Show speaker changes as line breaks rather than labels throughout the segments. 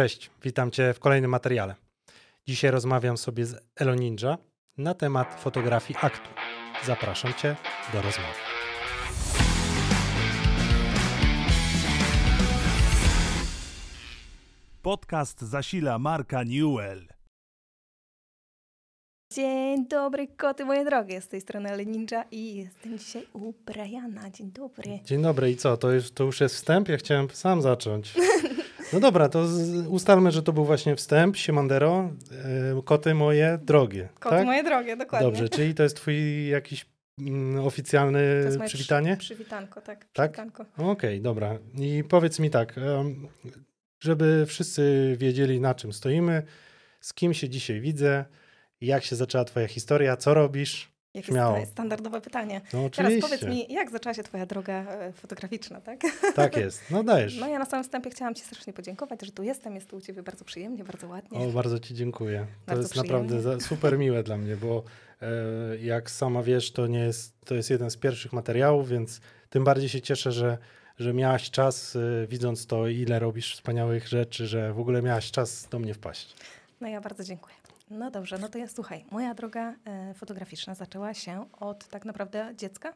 Cześć, witam Cię w kolejnym materiale. Dzisiaj rozmawiam sobie z Elo Ninja na temat fotografii aktu. Zapraszam Cię do rozmowy.
Podcast zasila Marka Newell.
Dzień dobry, koty moje drogie. Z tej strony Ale Ninja i jestem dzisiaj u Briana. Dzień dobry.
Dzień dobry i co? To już, to już jest wstęp? Ja chciałem sam zacząć. No dobra, to z, ustalmy, że to był właśnie wstęp. Siemandero, e, koty moje drogie.
Koty
tak?
moje drogie, dokładnie.
Dobrze, czyli to jest twój jakiś mm, oficjalny przywitanie?
Przy, przywitanko, tak.
Tak? Okej, dobra. I powiedz mi tak, żeby wszyscy wiedzieli, na czym stoimy, z kim się dzisiaj widzę, jak się zaczęła Twoja historia, co robisz.
Jakie
Śmiało.
sta- standardowe pytanie.
No
Teraz powiedz mi, jak zaczęła się twoja droga e, fotograficzna, tak?
Tak jest. No dajesz.
No ja na samym wstępie chciałam ci strasznie podziękować, że tu jestem. Jest tu u ciebie bardzo przyjemnie, bardzo ładnie.
O, bardzo Ci dziękuję. To
Bardzo
jest
przyjemnie.
naprawdę super miłe dla mnie, bo e, jak sama wiesz, to nie jest, to jest jeden z pierwszych materiałów, więc tym bardziej się cieszę, że, że miałaś czas, e, widząc to, ile robisz wspaniałych rzeczy, że w ogóle miałaś czas do mnie wpaść.
No ja bardzo dziękuję. No dobrze, no to ja słuchaj. Moja droga e, fotograficzna zaczęła się od tak naprawdę dziecka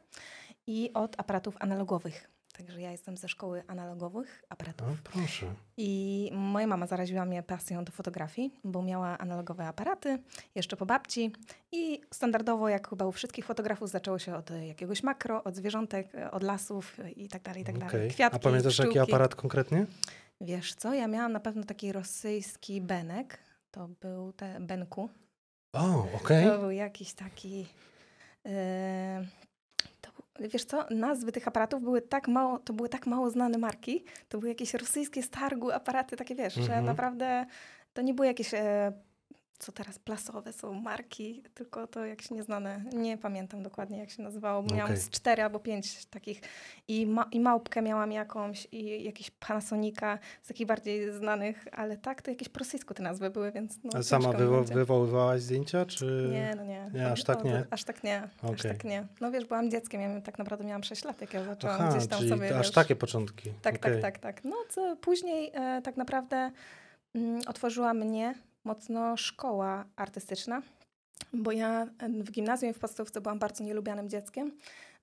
i od aparatów analogowych. Także ja jestem ze szkoły analogowych aparatów.
No proszę.
I moja mama zaraziła mnie pasją do fotografii, bo miała analogowe aparaty, jeszcze po babci. I standardowo, jak chyba u wszystkich fotografów, zaczęło się od jakiegoś makro, od zwierzątek, e, od lasów e, i tak dalej, i tak dalej.
Okej.
Kwiatki,
A pamiętasz jaki
pszczółki.
aparat konkretnie?
Wiesz co, ja miałam na pewno taki rosyjski benek. To był te Benku.
O, okej.
To był jakiś taki. to, był- wiesz co, nazwy tych aparatów były tak mało, to były tak mało znane marki. To były jakieś rosyjskie z targu aparaty, takie wiesz, że
Mhm.
naprawdę to nie były jakieś. E, co teraz plasowe są marki, tylko to jakieś nieznane. Nie pamiętam dokładnie, jak się nazywało. bo Miałam
Okej.
z cztery albo pięć takich. I, ma, I małpkę miałam jakąś, i jakiś Panasonica z takich bardziej znanych, ale tak, to jakieś po rosyjsku te nazwy były, więc. No,
A sama wywo-
będzie.
wywoływałaś zdjęcia, czy...
Nie, no nie.
Nie, aż tak
o-
nie?
Aż tak nie, aż
Okej.
tak nie. No wiesz, byłam dzieckiem, ja tak naprawdę miałam 6 lat, jak ja zaczęłam
Aha,
gdzieś tam
czyli
sobie,
aż
wiesz,
takie początki.
Tak,
Okej.
tak, tak, tak. No co później e, tak naprawdę mm, otworzyła mnie mocno szkoła artystyczna, bo ja e, w gimnazjum i w podstawówce byłam bardzo nielubianym dzieckiem,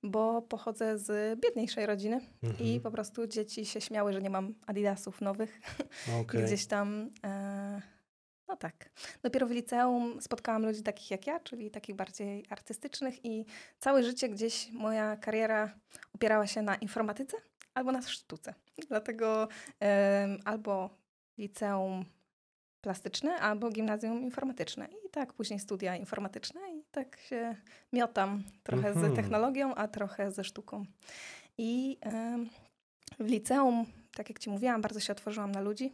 bo pochodzę z biedniejszej rodziny
Mhm.
i po prostu dzieci się śmiały, że nie mam adidasów nowych.
Okej.
Gdzieś tam. E, no tak. Dopiero w liceum spotkałam ludzi takich jak ja, czyli takich bardziej artystycznych, i całe życie gdzieś moja kariera opierała się na informatyce albo na sztuce. Dlatego em, albo liceum plastyczne, albo gimnazjum informatyczne. I tak później studia informatyczne, i tak się miotam trochę
Mhm.
z technologią, a trochę ze sztuką. I em, w liceum, tak jak Ci mówiłam, bardzo się otworzyłam na ludzi.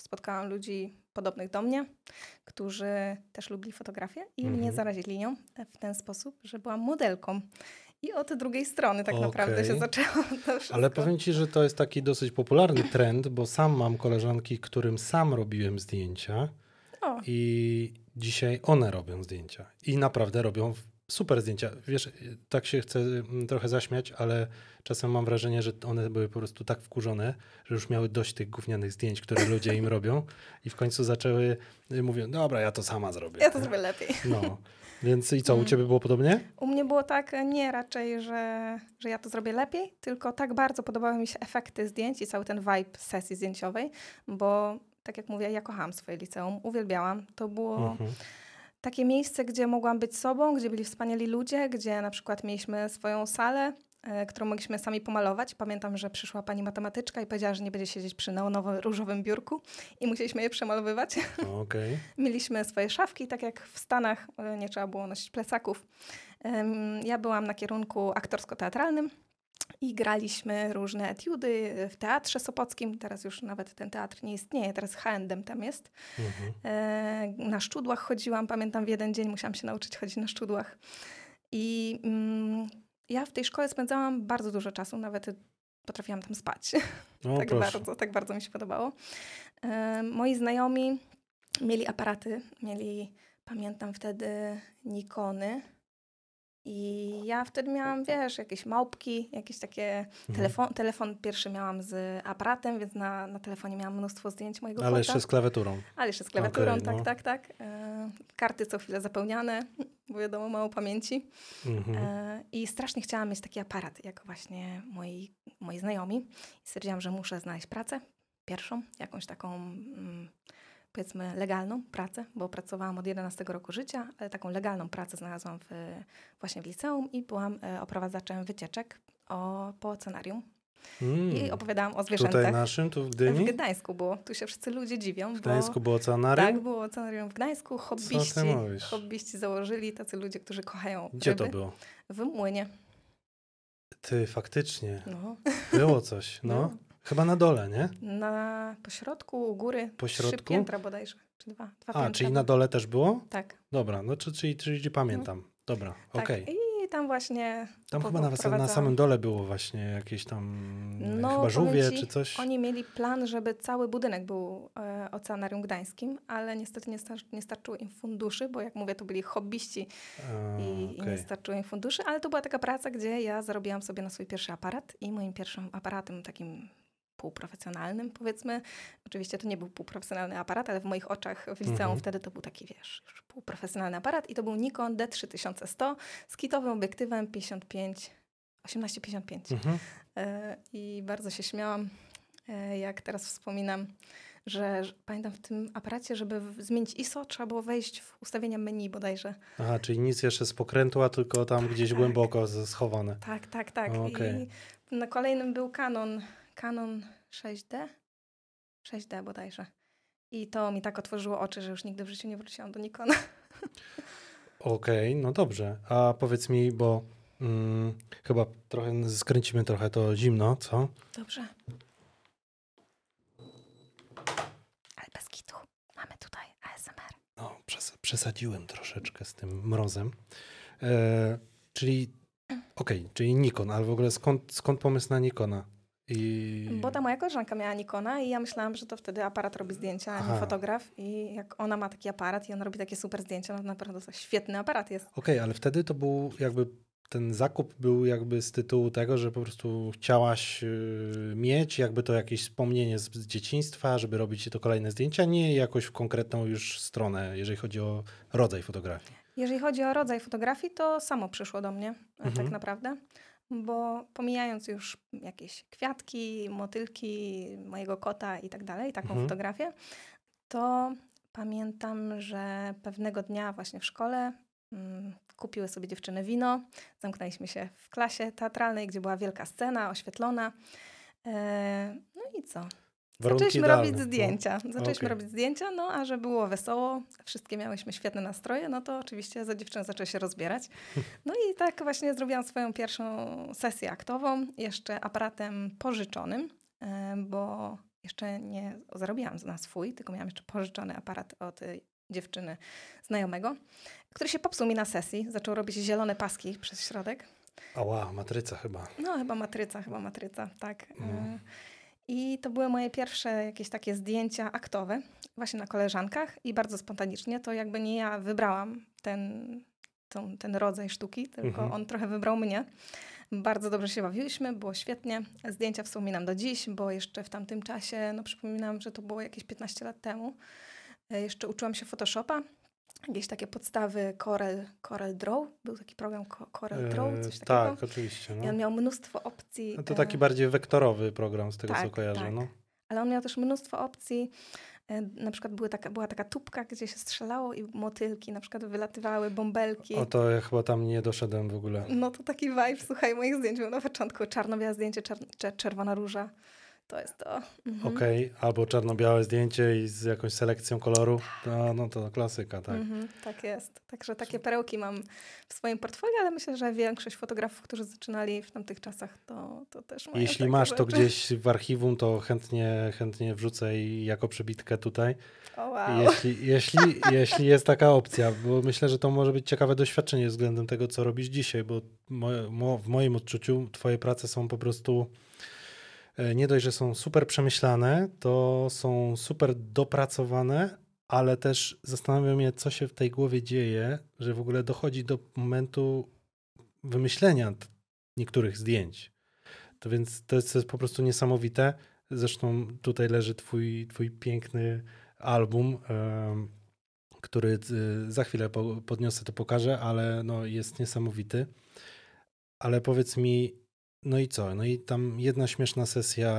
Spotkałam ludzi podobnych do mnie, którzy też lubili fotografię i
Mhm.
mnie zarazili nią w ten sposób, że byłam modelką. I od drugiej strony tak naprawdę się zaczęło to wszystko.
Ale powiem ci, że to jest taki dosyć popularny trend, bo sam mam koleżanki, którym sam robiłem zdjęcia
O,
i dzisiaj one robią zdjęcia. I naprawdę robią super zdjęcia. Wiesz, tak się chcę mm, trochę zaśmiać, ale czasem mam wrażenie, że one były po prostu tak wkurzone, że już miały dość tych gównianych zdjęć, które ludzie im robią i w końcu zaczęły, y, mówią, dobra, ja to sama zrobię.
ja to zrobię lepiej.
No, więc i co, u
Mm.
ciebie było podobnie?
U mnie było tak, e, nie raczej, że, że ja to zrobię lepiej, tylko tak bardzo podobały mi się efekty zdjęć i cały ten vibe sesji zdjęciowej, bo tak jak mówię, ja kochałam swoje liceum, uwielbiałam. To było
Mhm.
takie miejsce, gdzie mogłam być sobą, gdzie byli wspaniali ludzie, gdzie na przykład mieliśmy swoją salę, którą mogliśmy sami pomalować. Pamiętam, że przyszła pani matematyczka i powiedziała, że nie będzie siedzieć przy neonowym różowym biurku i musieliśmy je przemalowywać.
Okej.
Mieliśmy swoje szafki, tak jak w Stanach, e, nie trzeba było nosić plecaków. Ja byłam na kierunku aktorsko-teatralnym i graliśmy różne etiudy w teatrze sopockim. Teraz już nawet ten teatr nie istnieje, teraz H&M tam jest.
Mhm.
E, Na szczudłach chodziłam, pamiętam w jeden dzień musiałam się nauczyć chodzić na szczudłach. I mm, ja w tej szkole spędzałam bardzo dużo czasu, nawet potrafiłam tam spać.
No,
tak
proszę.
bardzo, tak bardzo mi się podobało. E, moi znajomi mieli aparaty, mieli, pamiętam wtedy, Nikony I ja wtedy miałam, wiesz, jakieś małpki, jakieś takie
Mhm.
telefon. Telefon pierwszy miałam z aparatem, więc na, na telefonie miałam mnóstwo zdjęć mojego
Ale
kota.
jeszcze z klawiaturą.
Ale jeszcze z klawiaturą,
Okej,
tak,
no.
tak, tak. E, karty co chwilę zapełniane, bo wiadomo, mało pamięci.
Mhm.
E, I strasznie chciałam mieć taki aparat, jak właśnie moi, moi znajomi. I stwierdziłam, że muszę znaleźć pracę, pierwszą, jakąś taką, mm, powiedzmy, legalną pracę, bo pracowałam od 11 roku życia, ale taką legalną pracę znalazłam w, właśnie w liceum i byłam e, oprowadzaczem wycieczek o, po oceanarium.
Mm.
I opowiadałam o
Tutaj
zwierzętach.
naszym, tu w
W
Gdyni?
Gdańsku było. Tu się wszyscy ludzie dziwią.
W Gdańsku było
bo,
oceanarium?
Tak, było oceanarium w Gdańsku. Hobbyści, hobbyści założyli, tacy ludzie, którzy kochają
Gdzie
ryby.
to było?
W Młynie.
Ty, faktycznie.
No.
Było coś, no.
No.
Chyba na dole, nie?
Na pośrodku, u góry.
Po
Trzy piętra bodajże. Czy dwa. dwa
A, czyli na dole też było?
Tak.
Dobra, no czy- czyli, czyli pamiętam. Dobra,
tak.
okej.
I tam właśnie
Tam chyba na, na samym dole było właśnie jakieś tam
No,
chyba żółwie
ci,
czy coś.
Oni mieli plan, żeby cały budynek był e, oceanarium gdańskim, ale niestety nie, star- nie starczyło im funduszy, bo jak mówię, to byli hobbyści
A,
i, i nie starczyło im funduszy, ale to była taka praca, gdzie ja zarobiłam sobie na swój pierwszy aparat i moim pierwszym aparatem takim półprofesjonalnym, powiedzmy. Oczywiście to nie był półprofesjonalny aparat, ale w moich oczach w liceum
Mhm.
wtedy to był taki, wiesz, już półprofesjonalny aparat i to był Nikon D3100 z kitowym obiektywem 55, 1855.
Mhm.
E, I bardzo się śmiałam, e, jak teraz wspominam, że, że pamiętam w tym aparacie, żeby zmienić ISO, trzeba było wejść w ustawienia menu bodajże.
Aha, czyli nic jeszcze z pokrętła, tylko tam gdzieś
tak.
głęboko schowane.
Tak, tak, tak.
Okej.
I na kolejnym był Canon, Canon 6D? 6D bodajże. I to mi tak otworzyło oczy, że już nigdy w życiu nie wróciłam do Nikona.
Okej, no dobrze. A powiedz mi, bo mm, chyba trochę skręcimy trochę to zimno, co?
Dobrze. Ale bez kitu. Mamy tutaj ASMR.
No, przes- przesadziłem troszeczkę z tym mrozem. E, czyli, okej, czyli Nikon, ale w ogóle skąd, skąd pomysł na Nikona? I...
Bo ta moja koleżanka miała Nikona i ja myślałam, że to wtedy aparat robi zdjęcia, a nie fotograf. I jak ona ma taki aparat i ona robi takie super zdjęcia, no to naprawdę to świetny aparat jest.
Okej, ale wtedy to był jakby ten zakup był jakby z tytułu tego, że po prostu chciałaś y, mieć jakby to jakieś wspomnienie z, z dzieciństwa, żeby robić to kolejne zdjęcia, nie jakoś w konkretną już stronę, jeżeli chodzi o rodzaj fotografii.
Jeżeli chodzi o rodzaj fotografii, to samo przyszło do mnie,
Mhm.
tak naprawdę. Bo pomijając już jakieś kwiatki, motylki, mojego kota i tak dalej, taką
Mhm.
fotografię, to pamiętam, że pewnego dnia właśnie w szkole mm, kupiły sobie dziewczyny wino, zamknęliśmy się w klasie teatralnej, gdzie była wielka scena oświetlona. E, no i co?
Warunki
Zaczęliśmy
idealne,
robić
no.
zdjęcia. Zaczęliśmy
Okej.
robić zdjęcia, no a że było wesoło, wszystkie miałyśmy świetne nastroje, no to oczywiście za dziewczyny zaczęły się rozbierać. No i tak właśnie zrobiłam swoją pierwszą sesję aktową, jeszcze aparatem pożyczonym, e, bo jeszcze nie zarobiłam na swój, tylko miałam jeszcze pożyczony aparat od y, dziewczyny znajomego, który się popsuł mi na sesji. Zaczął robić zielone paski przez środek.
Ała, matryca chyba.
No, chyba matryca, chyba matryca, tak.
No.
I to były moje pierwsze jakieś takie zdjęcia aktowe, właśnie na koleżankach i bardzo spontanicznie. To jakby nie ja wybrałam ten, tą, ten rodzaj sztuki, tylko
Mhm.
on trochę wybrał mnie. Bardzo dobrze się bawiłyśmy, było świetnie. Zdjęcia wspominam do dziś, bo jeszcze w tamtym czasie, no przypominam, że to było jakieś 15 lat temu. E, Jeszcze uczyłam się Photoshopa. Jakieś takie podstawy Corel, Corel Draw. Był taki program Co- Corel Draw,
E,
coś takiego.
tak, oczywiście.
I
No.
on miał mnóstwo opcji.
No to
e,
taki bardziej wektorowy program z tego, co
tak,
kojarzę.
tak.
No.
Ale on miał też mnóstwo opcji. E, Na przykład były taka, była taka tubka, gdzie się strzelało i motylki na przykład wylatywały, bąbelki.
O to ja chyba tam nie doszedłem w ogóle.
No to taki vibe, słuchaj, moich zdjęć był na początku. Czarno-białe zdjęcie, czer- czer- czerwona róża. To jest to. Mhm.
Okej, albo czarno-białe zdjęcie i z jakąś selekcją koloru. No, no to klasyka, tak.
Mhm, tak jest. Także takie perełki mam w swoim portfolio, ale myślę, że większość fotografów, którzy zaczynali w tamtych czasach, to, to też mają
Jeśli masz to
rzeczy.
gdzieś w archiwum, to chętnie, chętnie wrzucę i jako przebitkę tutaj.
O, wow.
Jeśli, jeśli, jeśli jest taka opcja, bo myślę, że to może być ciekawe doświadczenie względem tego, co robisz dzisiaj, bo moje, mo, w moim odczuciu twoje prace są po prostu nie dość, że są super przemyślane, to są super dopracowane, ale też zastanawiam mnie, co się w tej głowie dzieje, że w ogóle dochodzi do momentu wymyślenia niektórych zdjęć. To więc to jest, to jest po prostu niesamowite. Zresztą tutaj leży twój, twój piękny album, który y, za chwilę po, podniosę, to pokażę, ale no, jest niesamowity. Ale powiedz mi, no i co? No i tam jedna śmieszna sesja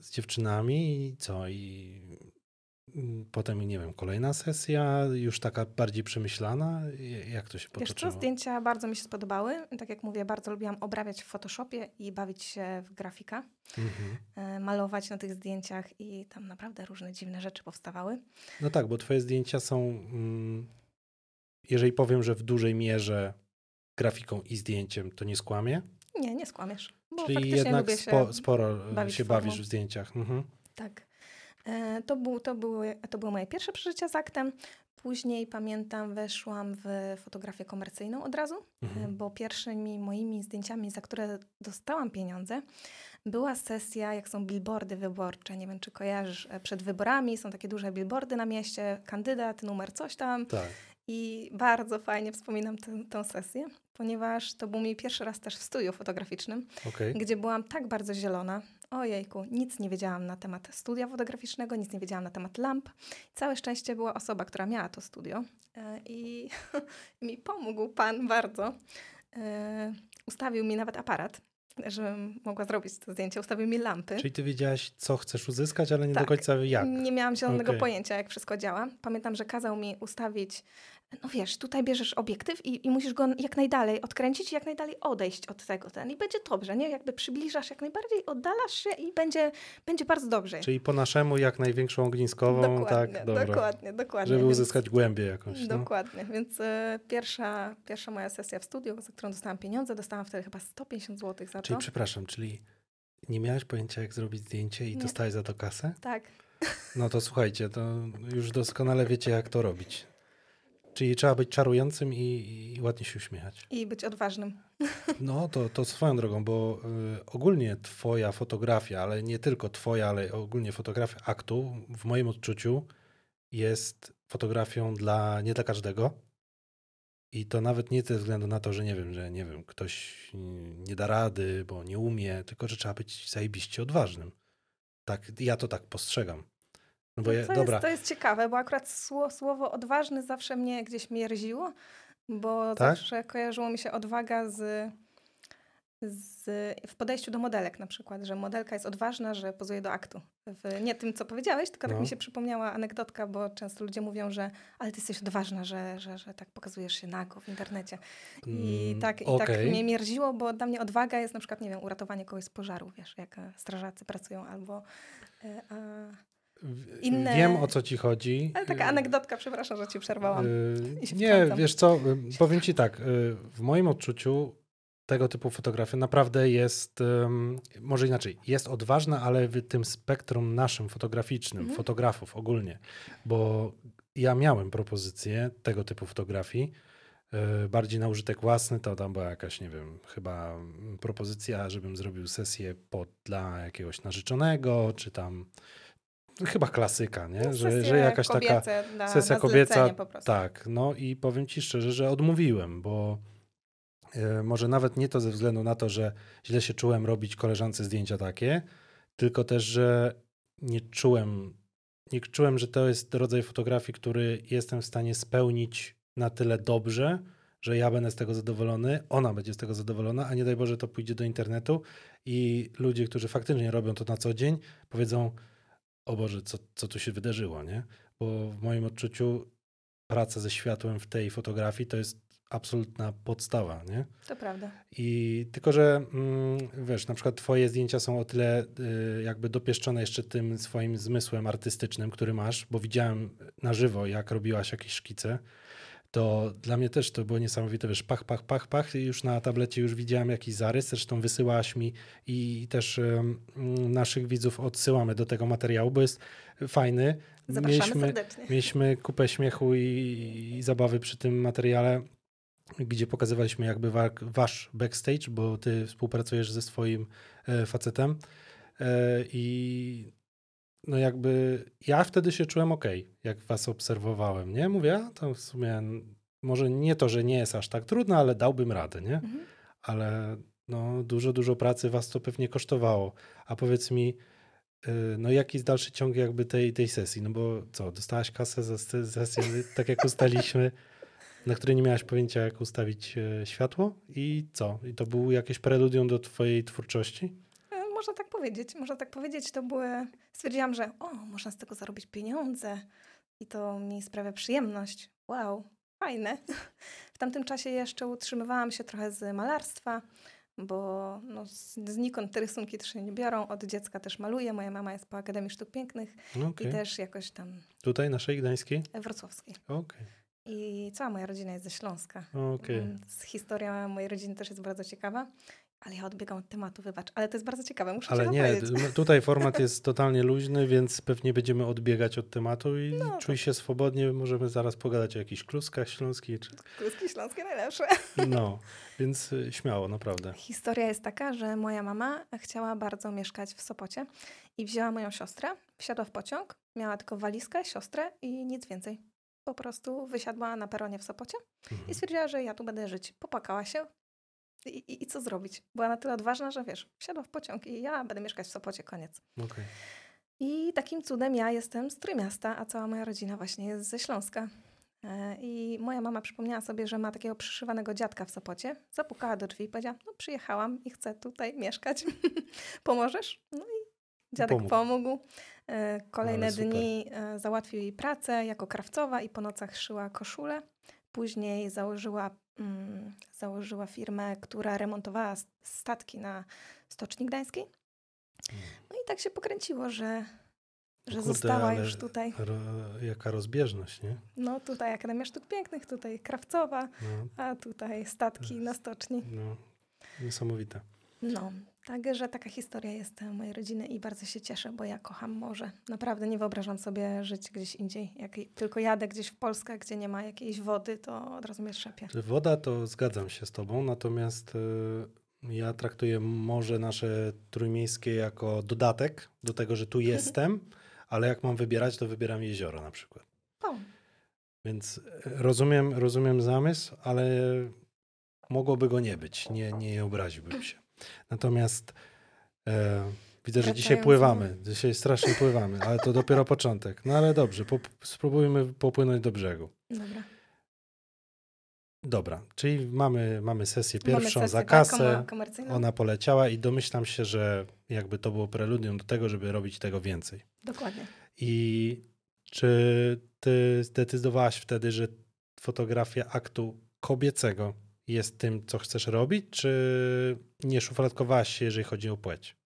z dziewczynami i co? I mm, potem, nie wiem, kolejna sesja, już taka bardziej przemyślana? Jak to się
Wiesz co,
potoczyło?
zdjęcia bardzo mi się spodobały. Tak jak mówię, bardzo lubiłam obrabiać w Photoshopie i bawić się w grafika,
Mhm.
e, malować na tych zdjęciach i tam naprawdę różne dziwne rzeczy powstawały.
No tak, bo twoje zdjęcia są, mm, jeżeli powiem, że w dużej mierze grafiką i zdjęciem, to nie skłamię.
Nie, nie skłamiesz. Bo
Czyli
faktycznie
jednak
lubię się
spo, sporo e,
bawić
się
formą.
bawisz w zdjęciach. Mhm.
Tak. E, To, był, to, były, to były moje pierwsze przeżycia z aktem. Później pamiętam, weszłam w fotografię komercyjną od razu, e,
Mhm.
bo pierwszymi moimi zdjęciami, za które dostałam pieniądze, była sesja, jak są billboardy wyborcze. Nie wiem, czy kojarzysz, e, przed wyborami są takie duże billboardy na mieście, kandydat, numer coś tam.
Tak.
I bardzo fajnie wspominam tę, tę sesję, ponieważ to był mój pierwszy raz też w studiu fotograficznym
Okej.
gdzie byłam tak bardzo zielona. Ojejku, nic nie wiedziałam na temat studia fotograficznego, nic nie wiedziałam na temat lamp. Całe szczęście była osoba, która miała to studio e, i mi pomógł pan bardzo. E, Ustawił mi nawet aparat, żebym mogła zrobić to zdjęcie. Ustawił mi lampy.
Czyli ty wiedziałaś, co chcesz uzyskać, ale nie do
Tak.
końca jak.
Nie miałam zielonego
Okej.
pojęcia, jak wszystko działa. Pamiętam, że kazał mi ustawić, no wiesz, tutaj bierzesz obiektyw i, i musisz go jak najdalej odkręcić i jak najdalej odejść od tego. Ten, I będzie dobrze, nie? Jakby przybliżasz jak najbardziej, oddalasz się i będzie, będzie bardzo dobrze.
Czyli po naszemu jak największą ogniskową,
dokładnie,
tak? Dobra.
dokładnie, dokładnie.
Żeby
Więc-
uzyskać głębię jakąś. No.
Dokładnie, więc e, pierwsza, pierwsza moja sesja w studiu, za którą dostałam pieniądze, dostałam wtedy chyba 150 zł za
Czyli
to.
przepraszam, czyli nie miałaś pojęcia, jak zrobić zdjęcie i
Nie.
dostałeś za to kasę?
Tak,
No to słuchajcie, to już doskonale wiecie, jak to robić. Czyli trzeba być czarującym i, i ładnie się uśmiechać.
i być odważnym.
No to, to swoją drogą, bo y, ogólnie twoja fotografia, ale nie tylko twoja, ale ogólnie fotografia aktu, w moim odczuciu jest fotografią dla nie dla każdego. I to nawet nie ze względu na to, że nie wiem, że nie wiem, ktoś nie da rady, bo nie umie, tylko że trzeba być zajebiście odważnym. Tak, ja to tak postrzegam. No bo
No
ja,
to,
dobra,
jest, to jest ciekawe, bo akurat sło, słowo odważny zawsze mnie gdzieś mierziło, bo
Tak?
zawsze kojarzyło mi się odwaga z, z, w podejściu do modelek na przykład, że modelka jest odważna, że pozuje do aktu. W, nie tym, co powiedziałeś, tylko tak
No.
mi się przypomniała anegdotka, bo często ludzie mówią, że ale ty jesteś odważna, że, że, że tak pokazujesz się nago w internecie. I,
Mm,
tak, I tak
okej.
mnie mierziło, bo dla mnie odwaga jest na przykład, nie wiem, uratowanie kogoś z pożaru, wiesz, jak e, strażacy pracują, albo... e, A, inne-
wiem o co ci chodzi.
ale taka
Y,
anegdotka, przepraszam, że ci przerwałam.
Yy, nie,
wtrącam.
wiesz co, y, powiem ci tak, y, w moim odczuciu tego typu fotografia naprawdę jest, może inaczej, jest odważna, ale w tym spektrum naszym fotograficznym,
Mhm.
fotografów ogólnie, bo ja miałem propozycję tego typu fotografii, bardziej na użytek własny, to tam była jakaś, nie wiem, chyba propozycja, żebym zrobił sesję pod, dla jakiegoś narzeczonego, czy tam chyba klasyka, nie?
No,
że, że jakaś taka
na,
sesja
na
kobieca, tak, no i powiem ci szczerze, że odmówiłem, bo e, może nawet nie to ze względu na to, że źle się czułem robić koleżance zdjęcia takie, tylko też, że nie czułem, nie czułem, że to jest rodzaj fotografii, który jestem w stanie spełnić na tyle dobrze, że ja będę z tego zadowolony, ona będzie z tego zadowolona, a nie daj Boże to pójdzie do internetu i ludzie, którzy faktycznie robią to na co dzień, powiedzą, o Boże, co, co tu się wydarzyło, nie? Bo w moim odczuciu praca ze światłem w tej fotografii to jest absolutna podstawa, nie?
To prawda.
I tylko, że mm, wiesz, na przykład twoje zdjęcia są o tyle y, jakby dopieszczone jeszcze tym swoim zmysłem artystycznym, który masz, bo widziałem na żywo, jak robiłaś jakieś szkice, to dla mnie też to było niesamowite, wiesz, pach, pach, pach, pach i już na tablecie już widziałem jakiś zarys, zresztą wysyłałaś mi i też ym, naszych widzów odsyłamy do tego materiału, bo jest fajny.
Zapraszamy
Mieliśmy-
serdecznie.
Mieliśmy kupę śmiechu i, i zabawy przy tym materiale, gdzie pokazywaliśmy jakby wa wasz backstage, bo ty współpracujesz ze swoim e, facetem e, i no jakby ja wtedy się czułem ok, jak was obserwowałem, nie? Mówię, a to w sumie może nie to, że nie jest aż tak trudno, ale dałbym radę, nie?
Mhm.
ale no, dużo, dużo pracy was to pewnie kosztowało. A powiedz mi, y, no jaki jest dalszy ciąg jakby tej, tej sesji? No bo co, dostałaś kasę za se- sesję, tak jak ustaliśmy, na której nie miałaś pojęcia, jak ustawić e, światło i co? I to był jakieś preludium do twojej twórczości?
Można tak powiedzieć, można tak powiedzieć. To były, stwierdziłam, że o, można z tego zarobić pieniądze i to mi sprawia przyjemność. Wow, fajne. W tamtym czasie jeszcze utrzymywałam się trochę z malarstwa, bo no, znikąd te rysunki też się nie biorą. Od dziecka też maluję. Moja mama jest po Akademii Sztuk Pięknych
No,
i też jakoś tam
Tutaj, naszej gdańskiej?
wrocławskiej.
Okej,
I cała moja rodzina jest ze Śląska.
okej.
Więc Historia mojej rodziny też jest bardzo ciekawa. Ale ja odbiegam od tematu, wybacz. Ale to jest bardzo ciekawe, muszę
Ale nie,
powiedzieć.
tutaj format jest totalnie luźny, więc pewnie będziemy odbiegać od tematu i
No,
czuj się swobodnie. Możemy zaraz pogadać o jakichś kluskach śląskich. Czy...
Kluski śląskie najlepsze.
No, więc y, śmiało, naprawdę.
Historia jest taka, że moja mama chciała bardzo mieszkać w Sopocie i wzięła moją siostrę, wsiadła w pociąg, miała tylko walizkę, siostrę i nic więcej. Po prostu wysiadła na peronie w Sopocie
Mhm.
i stwierdziła, że ja tu będę żyć. Popłakała się i, i, i co zrobić? Była na tyle odważna, że wiesz, wsiadła w pociąg i ja będę mieszkać w Sopocie, koniec.
Okej.
I takim cudem ja jestem z Trójmiasta, a cała moja rodzina właśnie jest ze Śląska. E, I moja mama przypomniała sobie, że ma takiego przyszywanego dziadka w Sopocie. Zapukała do drzwi i powiedziała, no przyjechałam i chcę tutaj mieszkać. Pomożesz? No i dziadek
Pomógł.
pomógł. E, Kolejne dni e, załatwił jej pracę jako krawcowa i po nocach szyła koszulę. Później założyła, mm, założyła firmę, która remontowała statki na Stoczni Gdańskiej. No i tak się pokręciło, że, że
Kurde,
została już tutaj.
Ro, jaka rozbieżność, nie?
No tutaj Akademia Sztuk Pięknych, tutaj Krawcowa,
No,
a tutaj statki na stoczni.
no, niesamowite.
No, także taka historia jest e, mojej rodziny i bardzo się cieszę, bo ja kocham morze. Naprawdę nie wyobrażam sobie żyć gdzieś indziej. Jak tylko jadę gdzieś w Polskę, gdzie nie ma jakiejś wody, to od razu mnie trzepie.
Woda to zgadzam się z tobą, natomiast y, ja traktuję morze nasze trójmiejskie jako dodatek do tego, że tu jestem, ale jak mam wybierać, to wybieram jezioro na przykład.
O,
Więc y, rozumiem, rozumiem zamysł, ale mogłoby go nie być. Nie, nie obraziłbym się. Natomiast e, widzę, że dzisiaj
Wracając
pływamy. Dzisiaj strasznie pływamy, ale to dopiero początek. No ale dobrze, pop- spróbujmy popłynąć do brzegu.
dobra.
Dobra, czyli mamy, mamy sesję
Mamy
pierwszą
sesję,
za
tak,
kasę. Ona poleciała i domyślam się, że jakby to było preludium do tego, żeby robić tego więcej.
Dokładnie.
I czy ty zdecydowałaś wtedy, że fotografia aktu kobiecego jest tym, co chcesz robić, czy nie szufladkowałaś się, jeżeli chodzi o płeć?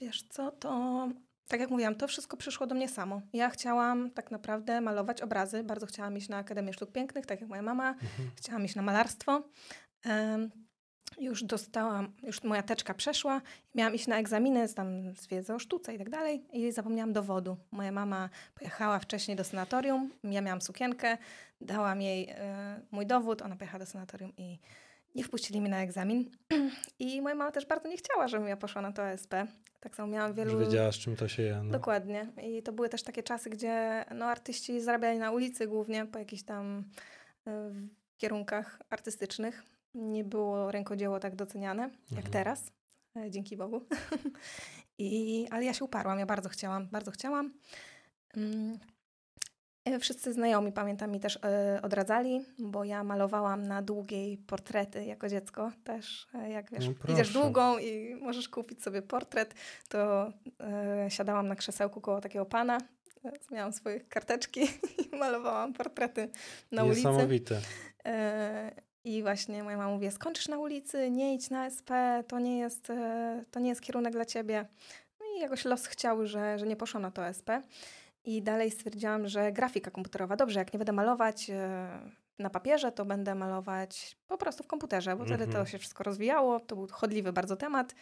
Wiesz co, to tak jak mówiłam, to wszystko przyszło do mnie samo. Ja chciałam tak naprawdę malować obrazy. Bardzo chciałam iść na Akademię Sztuk Pięknych, tak jak moja mama.
Mhm.
Chciałam iść na malarstwo. Już dostałam, już moja teczka przeszła. Miałam iść na egzaminy z, tam, z wiedzy o sztuce i tak dalej. I zapomniałam dowodu. Moja mama pojechała wcześniej do sanatorium. Ja miałam sukienkę. Dałam jej e, mój dowód. Ona pojechała do sanatorium i nie wpuścili mnie na egzamin. I moja mama też bardzo nie chciała, żebym ja poszła na to ASP. Tak samo miałam wielu...
Już wiedziałaś, czym to się je. No.
Dokładnie. I to były też takie czasy, gdzie no, artyści zarabiali na ulicy głównie po jakichś tam y, kierunkach artystycznych. Nie było rękodzieło tak doceniane jak
Mhm.
teraz, e, dzięki Bogu. I, ale ja się uparłam, ja bardzo chciałam, bardzo chciałam. Mm. E, Wszyscy znajomi, pamiętam, mi też e, odradzali, bo ja malowałam na długiej portrety jako dziecko też. Jak wiesz,
No
idziesz długą i możesz kupić sobie portret, to e, siadałam na krzesełku koło takiego pana, miałam swoje karteczki i malowałam portrety na ulicy.
Niesamowite.
E, I właśnie moja mama mówi, skończysz na ulicy, nie idź na SP, to nie jest, e, to nie jest kierunek dla ciebie. No i jakoś los chciał, że, że nie poszłam na to SP. I dalej stwierdziłam, że grafika komputerowa, dobrze, jak nie będę malować e, na papierze, to będę malować po prostu w komputerze, bo wtedy to
Mhm.
się wszystko rozwijało, to był chodliwy bardzo temat.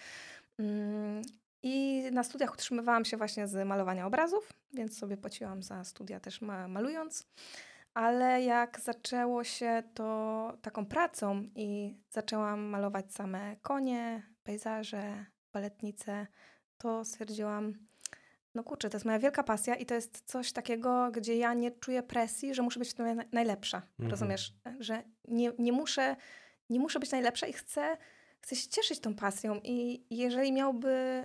Mm, I na studiach utrzymywałam się właśnie z malowania obrazów, więc sobie płaciłam za studia też ma, malując. Ale jak zaczęło się to taką pracą i zaczęłam malować same konie, pejzaże, baletnice, to stwierdziłam, no kurczę, to jest moja wielka pasja i to jest coś takiego, gdzie ja nie czuję presji, że muszę być w tym naj- najlepsza.
Mhm.
Rozumiesz? Że nie, nie, muszę, nie muszę być najlepsza i chcę chcę się cieszyć tą pasją i jeżeli miałby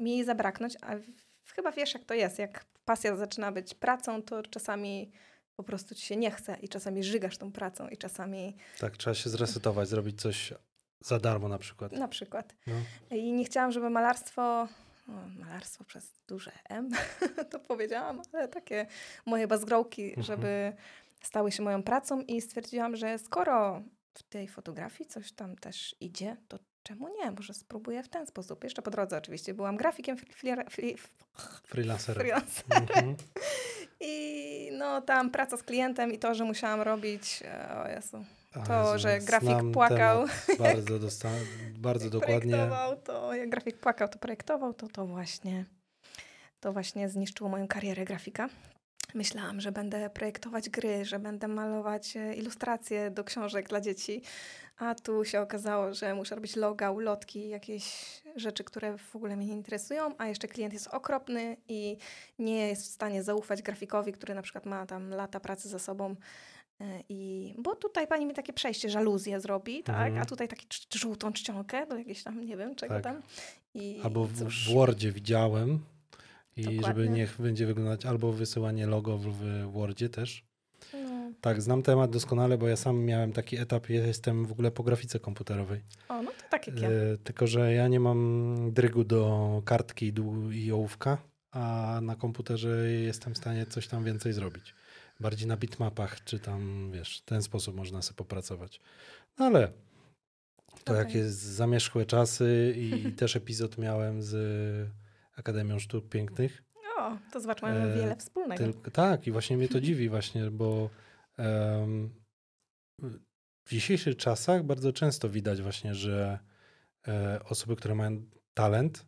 mi jej zabraknąć, a w, chyba wiesz jak to jest, jak pasja zaczyna być pracą, to czasami po prostu ci się nie chce i czasami żygasz tą pracą i czasami
Tak, trzeba się zresetować, zrobić coś za darmo na przykład.
na przykład.
No.
I nie chciałam, żeby malarstwo, o, malarstwo przez duże M, to powiedziałam, ale takie moje bazgrołki,
Mhm.
żeby stały się moją pracą i stwierdziłam, że skoro w tej fotografii coś tam też idzie, to czemu nie? Może spróbuję w ten sposób. Jeszcze po drodze oczywiście byłam grafikiem,
Freelancerem.
freelancerem
Mhm.
i no tam praca z klientem i to, że musiałam robić, e, o Jezu, To,
Jezu,
że grafik płakał.
Bardzo, dosta- bardzo dokładnie.
projektował, to jak grafik płakał, to projektował, to to właśnie, to właśnie zniszczyło moją karierę grafika. Myślałam, że będę projektować gry, że będę malować e, ilustracje do książek dla dzieci, a tu się okazało, że muszę robić loga, ulotki, jakieś rzeczy, które w ogóle mnie nie interesują, a jeszcze klient jest okropny i nie jest w stanie zaufać grafikowi, który na przykład ma tam lata pracy za sobą. E, I, bo tutaj pani mi takie przejście, żaluzję zrobi, tak?
Mhm.
A tutaj taki cz- żółtą czcionkę do jakiejś tam, nie wiem, czego
Tak.
tam. I
Albo w,
cóż,
w Wordzie widziałem. I
Dokładnie.
żeby niech będzie wyglądać albo wysyłanie logo w, Wordzie też.
no,
Tak, znam temat doskonale, bo ja sam miałem taki etap, ja jestem w ogóle po grafice komputerowej.
o, no to tak jak ja.
E, tylko, że ja nie mam drygu do kartki i ołówka, a na komputerze jestem w stanie coś tam więcej zrobić. Bardziej na bitmapach, czy tam, wiesz, w ten sposób można sobie popracować. No ale to
Okej.
jak jest zamierzchłe czasy i też epizod miałem z Akademią Sztuk Pięknych,
O, to zobacz, mamy
e,
wiele wspólnego.
tylko, tak, i właśnie mnie to dziwi właśnie, bo em, w dzisiejszych czasach bardzo często widać właśnie, że e, osoby, które mają talent,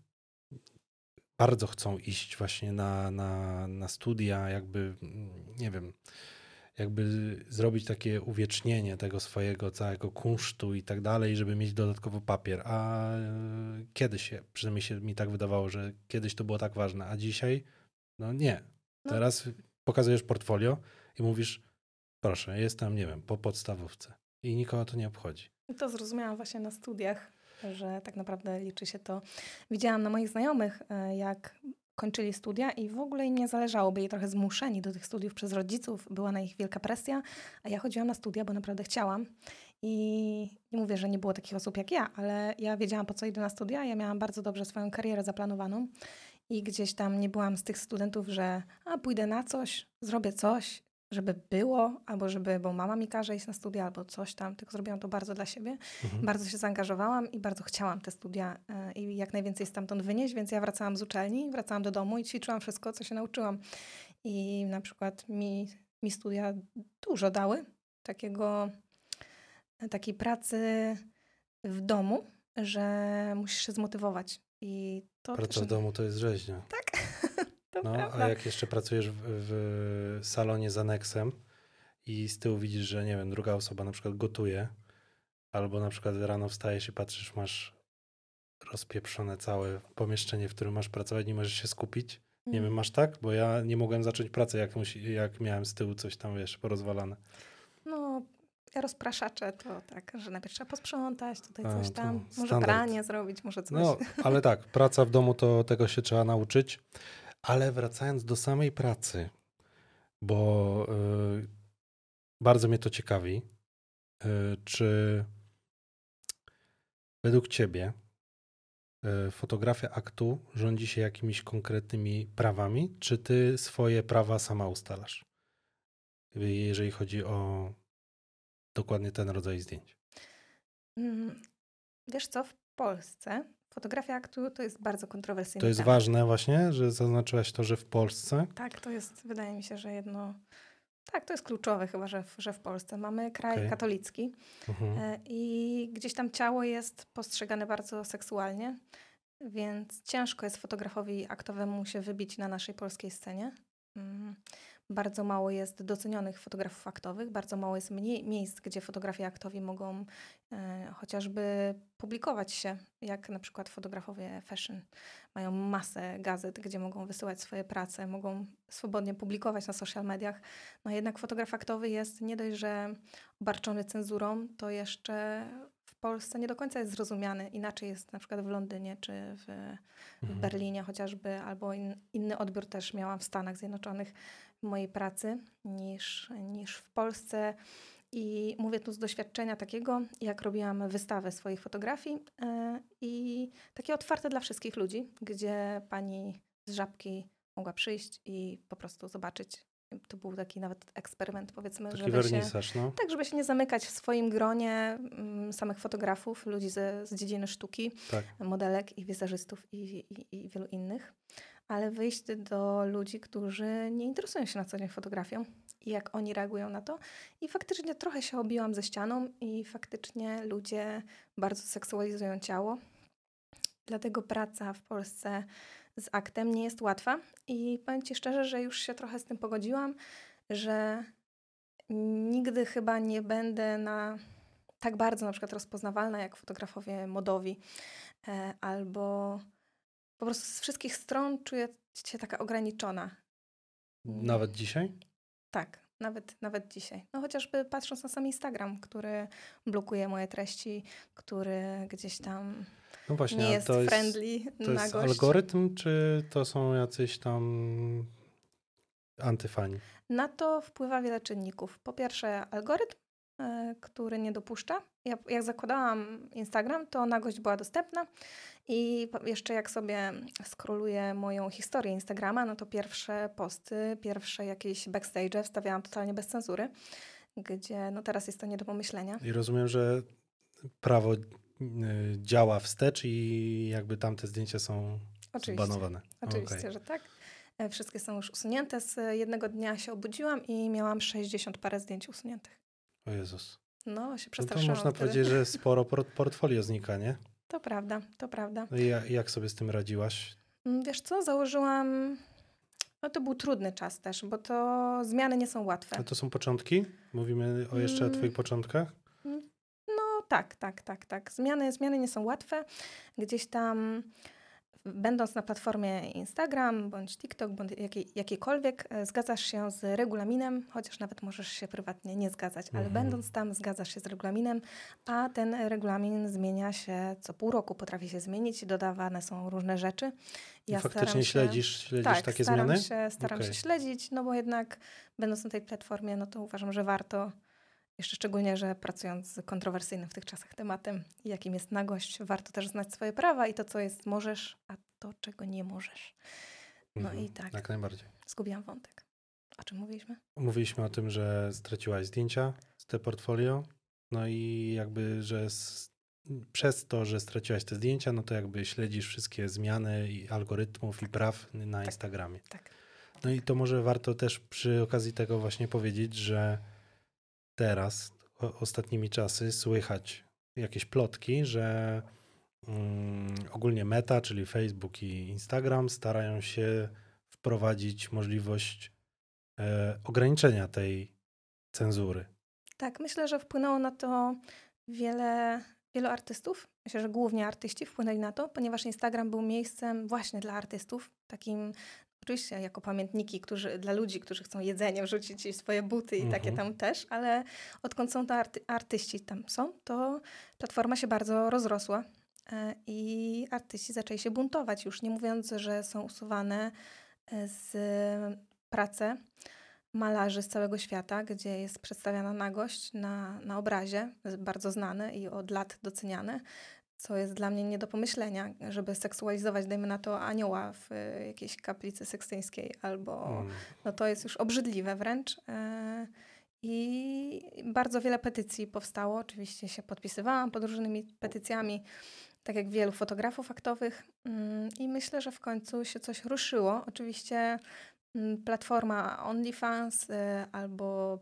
bardzo chcą iść właśnie na, na, na studia, jakby, mm, nie wiem, jakby zrobić takie uwiecznienie tego swojego całego kunsztu i tak dalej, żeby mieć dodatkowo papier. A e, kiedyś, się, przynajmniej się mi tak wydawało, że kiedyś to było tak ważne, a dzisiaj, no nie.
No.
Teraz pokazujesz portfolio i mówisz, proszę, jestem, nie wiem, po podstawówce. I nikogo to nie obchodzi.
To zrozumiałam właśnie na studiach, że tak naprawdę liczy się to. Widziałam na moich znajomych, e, jak kończyli studia i w ogóle im nie zależało, byli trochę zmuszeni do tych studiów przez rodziców, była na nich wielka presja, a ja chodziłam na studia, bo naprawdę chciałam. I nie mówię, że nie było takich osób jak ja, ale ja wiedziałam, po co idę na studia. Ja miałam bardzo dobrze swoją karierę zaplanowaną i gdzieś tam nie byłam z tych studentów, że a pójdę na coś, zrobię coś, żeby było, albo żeby, bo mama mi każe iść na studia, albo coś tam, tylko zrobiłam to bardzo dla siebie.
Mhm.
Bardzo się zaangażowałam i bardzo chciałam te studia e, i jak najwięcej stamtąd wynieść, więc ja wracałam z uczelni, wracałam do domu i ćwiczyłam wszystko, co się nauczyłam. I na przykład mi, mi studia dużo dały takiego, takiej pracy w domu, że musisz się zmotywować. I to
Praca
też,
w domu to jest rzeźnia.
Tak, to
No,
prawda.
a jak jeszcze pracujesz w, w salonie z aneksem i z tyłu widzisz, że nie wiem, druga osoba na przykład gotuje, albo na przykład rano wstajesz i patrzysz, masz rozpieprzone całe pomieszczenie, w którym masz pracować, nie możesz się skupić. Nie wiem, masz tak? Bo ja nie mogłem zacząć pracy, jak, musi, jak miałem z tyłu coś tam, wiesz, porozwalane.
No, rozpraszacze to tak, że najpierw trzeba posprzątać, tutaj
A,
coś tam, może pranie zrobić, może coś.
No, ale tak, praca w domu to tego się trzeba nauczyć. Ale wracając do samej pracy, bo y, bardzo mnie to ciekawi, y, czy według ciebie y, fotografia aktu rządzi się jakimiś konkretnymi prawami, czy ty swoje prawa sama ustalasz? Jeżeli chodzi o dokładnie ten rodzaj zdjęć.
Mm, Wiesz co, w Polsce fotografia aktu to jest bardzo kontrowersyjny
To jest
temat.
ważne właśnie, że zaznaczyłaś to, że w Polsce
Tak, to jest, wydaje mi się, że jedno... Tak, to jest kluczowe chyba, że w, że w Polsce mamy kraj
Okej.
katolicki
Mhm.
e, i gdzieś tam ciało jest postrzegane bardzo seksualnie, więc ciężko jest fotografowi aktowemu się wybić na naszej polskiej scenie. Mm, Bardzo mało jest docenionych fotografów aktowych, bardzo mało jest mniej, miejsc, gdzie fotografi aktowi mogą e, chociażby publikować się, jak na przykład fotografowie fashion. Mają masę gazet, gdzie mogą wysyłać swoje prace, mogą swobodnie publikować na social mediach. No jednak fotograf aktowy jest nie dość, że obarczony cenzurą, to jeszcze w Polsce nie do końca jest zrozumiany. Inaczej jest na przykład w Londynie czy w, w
Mhm.
Berlinie chociażby, albo in, inny odbiór też miałam w Stanach Zjednoczonych mojej pracy niż, niż w Polsce. I mówię tu z doświadczenia takiego, jak robiłam wystawę swoich fotografii e, i takie otwarte dla wszystkich ludzi, gdzie pani z żabki mogła przyjść i po prostu zobaczyć. To był taki nawet eksperyment, powiedzmy,
Taki
żeby się,
no.
tak, żeby się nie zamykać w swoim gronie mm, samych fotografów, ludzi ze, z dziedziny sztuki,
Tak.
modelek i wizerzystów i, i, i wielu innych, ale wyjść do ludzi, którzy nie interesują się na co dzień fotografią i jak oni reagują na to. I faktycznie trochę się obiłam ze ścianą i faktycznie ludzie bardzo seksualizują ciało. Dlatego praca w Polsce z aktem nie jest łatwa i powiem Ci szczerze, że już się trochę z tym pogodziłam, że nigdy chyba nie będę na tak bardzo na przykład rozpoznawalna jak fotografowie modowi e, albo po prostu z wszystkich stron czuję się taka ograniczona.
Nawet dzisiaj?
Tak, nawet, nawet dzisiaj. No chociażby patrząc na sam Instagram, który blokuje moje treści, który gdzieś tam
No właśnie,
nie jest
to jest,
friendly
to
na
jest
gość.
algorytm, czy to są jacyś tam antyfani?
Na to wpływa wiele czynników. Po pierwsze, algorytm, e, który nie dopuszcza. Ja, jak zakładałam Instagram, to nagość była dostępna i jeszcze jak sobie scrolluję moją historię Instagrama, no to pierwsze posty, pierwsze jakieś backstage wstawiałam totalnie bez cenzury, gdzie no teraz jest to nie do pomyślenia.
I rozumiem, że prawo y, działa wstecz i jakby tamte zdjęcia są
Oczywiście.
zbanowane.
Oczywiście,
Okej.
że tak. E, Wszystkie są już usunięte. Z jednego dnia się obudziłam i miałam 60 parę zdjęć usuniętych.
O Jezus.
No, się
No to
przestraszyłam
można
wtedy.
powiedzieć, że sporo por- portfolio znika, nie?
To prawda, to prawda.
No i ja- jak sobie z tym radziłaś?
Mm, Wiesz co, założyłam. No to był trudny czas też, bo to zmiany nie są łatwe.
A to są początki? Mówimy o jeszcze o
Mm.
twoich początkach?
No tak, tak, tak, tak. Zmiany, zmiany nie są łatwe. Gdzieś tam będąc na platformie Instagram bądź TikTok, bądź jakiej, jakiejkolwiek, e, zgadzasz się z regulaminem, chociaż nawet możesz się prywatnie nie zgadzać, ale
Mhm.
będąc tam zgadzasz się z regulaminem, a ten regulamin zmienia się co pół roku, potrafi się zmienić, dodawane są różne rzeczy.
I
Ja
faktycznie
staram się-
śledzisz, śledzisz
tak,
takie
staram
zmiany?
Się, staram
Okej.
się śledzić, no bo jednak będąc na tej platformie, no to uważam, że warto, jeszcze szczególnie, że pracując z kontrowersyjnym w tych czasach tematem, jakim jest nagość, warto też znać swoje prawa i to, co jest możesz, a to, czego nie możesz. No
Mhm,
i tak,
Jak najbardziej.
zgubiłam wątek. O czym mówiliśmy?
Mówiliśmy o tym, że straciłaś zdjęcia z te portfolio, no i jakby, że s- przez to, że straciłaś te zdjęcia, no to jakby śledzisz wszystkie zmiany i algorytmów i praw na Instagramie.
Tak.
No i to może warto też przy okazji tego właśnie powiedzieć, że teraz, o, ostatnimi czasy, słychać jakieś plotki, że mm, ogólnie Meta, czyli Facebook i Instagram starają się wprowadzić możliwość e, ograniczenia tej cenzury.
Tak, myślę, że wpłynęło na to wiele, wielu artystów. Myślę, że głównie artyści wpłynęli na to, ponieważ Instagram był miejscem właśnie dla artystów, takim oczywiście jako pamiętniki którzy, dla ludzi, którzy chcą jedzenie wrzucić swoje buty i takie
Mhm.
tam też, ale odkąd są to arty, artyści tam są, to platforma się bardzo rozrosła e, i artyści zaczęli się buntować, już nie mówiąc, że są usuwane e, z prace malarzy z całego świata, gdzie jest przedstawiana nagość na, na obrazie, bardzo znane i od lat doceniane, co jest dla mnie nie do pomyślenia, żeby seksualizować, dajmy na to, anioła w y, jakiejś kaplicy sekstyńskiej, albo
Mm.
no to jest już obrzydliwe wręcz. e, I bardzo wiele petycji powstało. Oczywiście się podpisywałam pod różnymi petycjami, tak jak wielu fotografów aktowych. Mm, I myślę, że w końcu się coś ruszyło. Oczywiście mm, platforma OnlyFans y, albo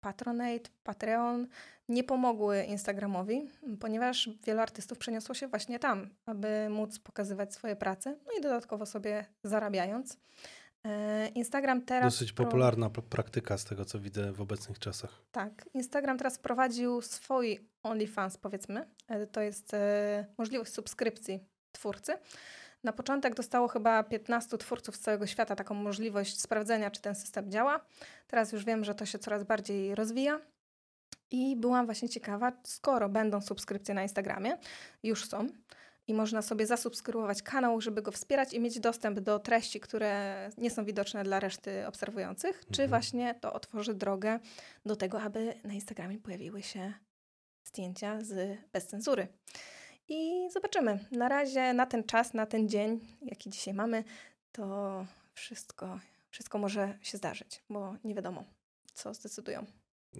Patronate, Patreon nie pomogły Instagramowi, ponieważ wielu artystów przeniosło się właśnie tam, aby móc pokazywać swoje prace, no i dodatkowo sobie zarabiając. E, Instagram teraz.
Dosyć
pro-
popularna p- praktyka z tego, co widzę w obecnych czasach.
Tak. Instagram teraz wprowadził swój OnlyFans, powiedzmy. E, To jest e, możliwość subskrypcji twórcy. Na początek dostało chyba 15 twórców z całego świata taką możliwość sprawdzenia, czy ten system działa. Teraz już wiem, że to się coraz bardziej rozwija. I byłam właśnie ciekawa, skoro będą subskrypcje na Instagramie, już są, i można sobie zasubskrybować kanał, żeby go wspierać i mieć dostęp do treści, które nie są widoczne dla reszty obserwujących, czy
Mhm.
właśnie to otworzy drogę do tego, aby na Instagramie pojawiły się zdjęcia z bez cenzury. I zobaczymy. Na razie, na ten czas, na ten dzień, jaki dzisiaj mamy, to wszystko, wszystko może się zdarzyć, bo nie wiadomo, co zdecydują.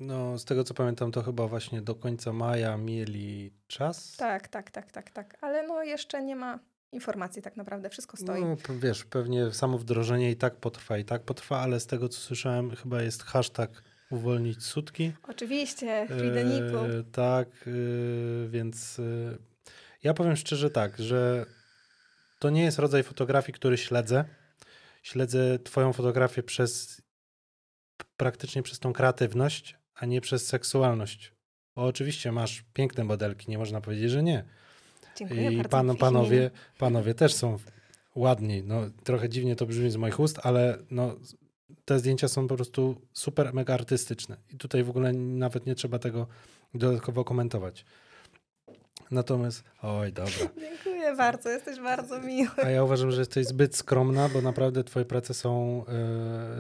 No, z tego co pamiętam, to chyba właśnie do końca maja mieli czas.
Tak, tak, tak, tak, tak. Ale no jeszcze nie ma informacji tak naprawdę. Wszystko stoi.
No, wiesz, pewnie samo wdrożenie i tak potrwa, i tak potrwa, ale z tego co słyszałem, chyba jest hashtag uwolnić sutki.
Oczywiście, Frideniku.
E, tak, e, więc e, ja powiem szczerze tak, że to nie jest rodzaj fotografii, który śledzę. Śledzę twoją fotografię przez praktycznie przez tą kreatywność, a nie przez seksualność. Bo oczywiście masz piękne modelki, nie można powiedzieć, że nie.
Dziękuję
I pan, panowie, panowie też są ładni. No, trochę dziwnie to brzmi z moich ust, ale no, te zdjęcia są po prostu super, mega artystyczne. I tutaj w ogóle nawet nie trzeba tego dodatkowo komentować. Natomiast, oj, dobra.
Dziękuję bardzo, jesteś bardzo miły.
A ja uważam, że jesteś zbyt skromna, bo naprawdę twoje prace są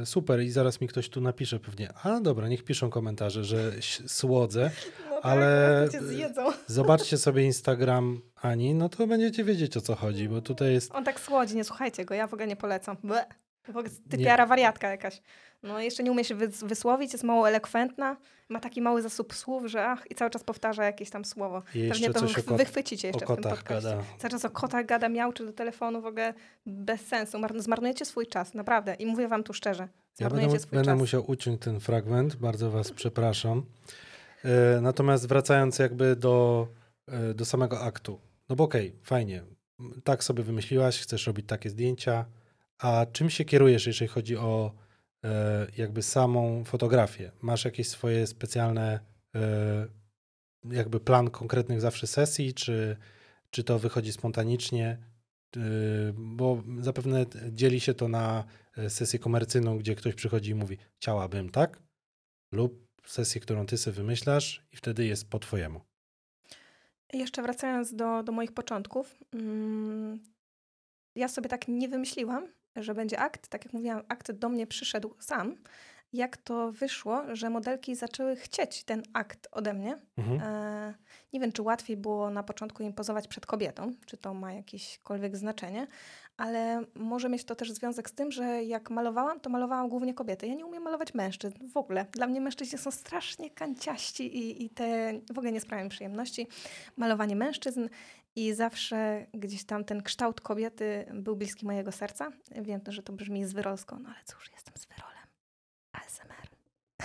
e, super i zaraz mi ktoś tu napisze pewnie, a dobra, niech piszą komentarze, że słodzę.
No
Ale-
tak, cię zjedzą.
Zobaczcie sobie Instagram Ani, no to będziecie wiedzieć o co chodzi, bo tutaj jest
On tak słodzi, nie słuchajcie go, ja w ogóle nie polecam. Ble. Typiara wariatka jakaś. No jeszcze nie umie się wys- wysłowić, jest mało elokwentna, ma taki mały zasób słów, że ach, i cały czas powtarza jakieś tam słowo.
I jeszcze
Pewnie to
coś o
wy-
kot-
wychwycicie
o
jeszcze w tym
kotach
podcaście.
gada.
Cały czas o kotach gada, miałczy do telefonu, w ogóle bez sensu. Mar- zmarnujecie swój czas, naprawdę. I mówię wam tu szczerze.
Ja
Zmarnujecie
będę,
swój
będę
czas.
musiał uciąć ten fragment, bardzo was przepraszam. E, Natomiast wracając jakby do, e, do samego aktu. No bo okej, fajnie. M, Tak sobie wymyśliłaś, chcesz robić takie zdjęcia, a czym się kierujesz, jeżeli chodzi o e, jakby samą fotografię? Masz jakieś swoje specjalne e, jakby plan konkretnych zawsze sesji, czy, czy to wychodzi spontanicznie? E, Bo zapewne dzieli się to na sesję komercyjną, gdzie ktoś przychodzi i mówi, chciałabym, tak? Lub sesję, którą ty sobie wymyślasz i wtedy jest po twojemu.
Jeszcze wracając do, do moich początków, mm, ja sobie tak nie wymyśliłam, że będzie akt. Tak jak mówiłam, akt do mnie przyszedł sam. Jak to wyszło, że modelki zaczęły chcieć ten akt ode mnie.
Mhm.
E, nie wiem, czy łatwiej było na początku im pozować przed kobietą, czy to ma jakiekolwiek znaczenie, ale może mieć to też związek z tym, że jak malowałam, to malowałam głównie kobiety. Ja nie umiem malować mężczyzn w ogóle. Dla mnie mężczyźni są strasznie kanciaści i, i te w ogóle nie sprawia mi przyjemności. Malowanie mężczyzn i zawsze gdzieś tam ten kształt kobiety był bliski mojego serca. Wiem, że to brzmi zwyrolsko, no ale cóż, jestem zwyrolem. ASMR.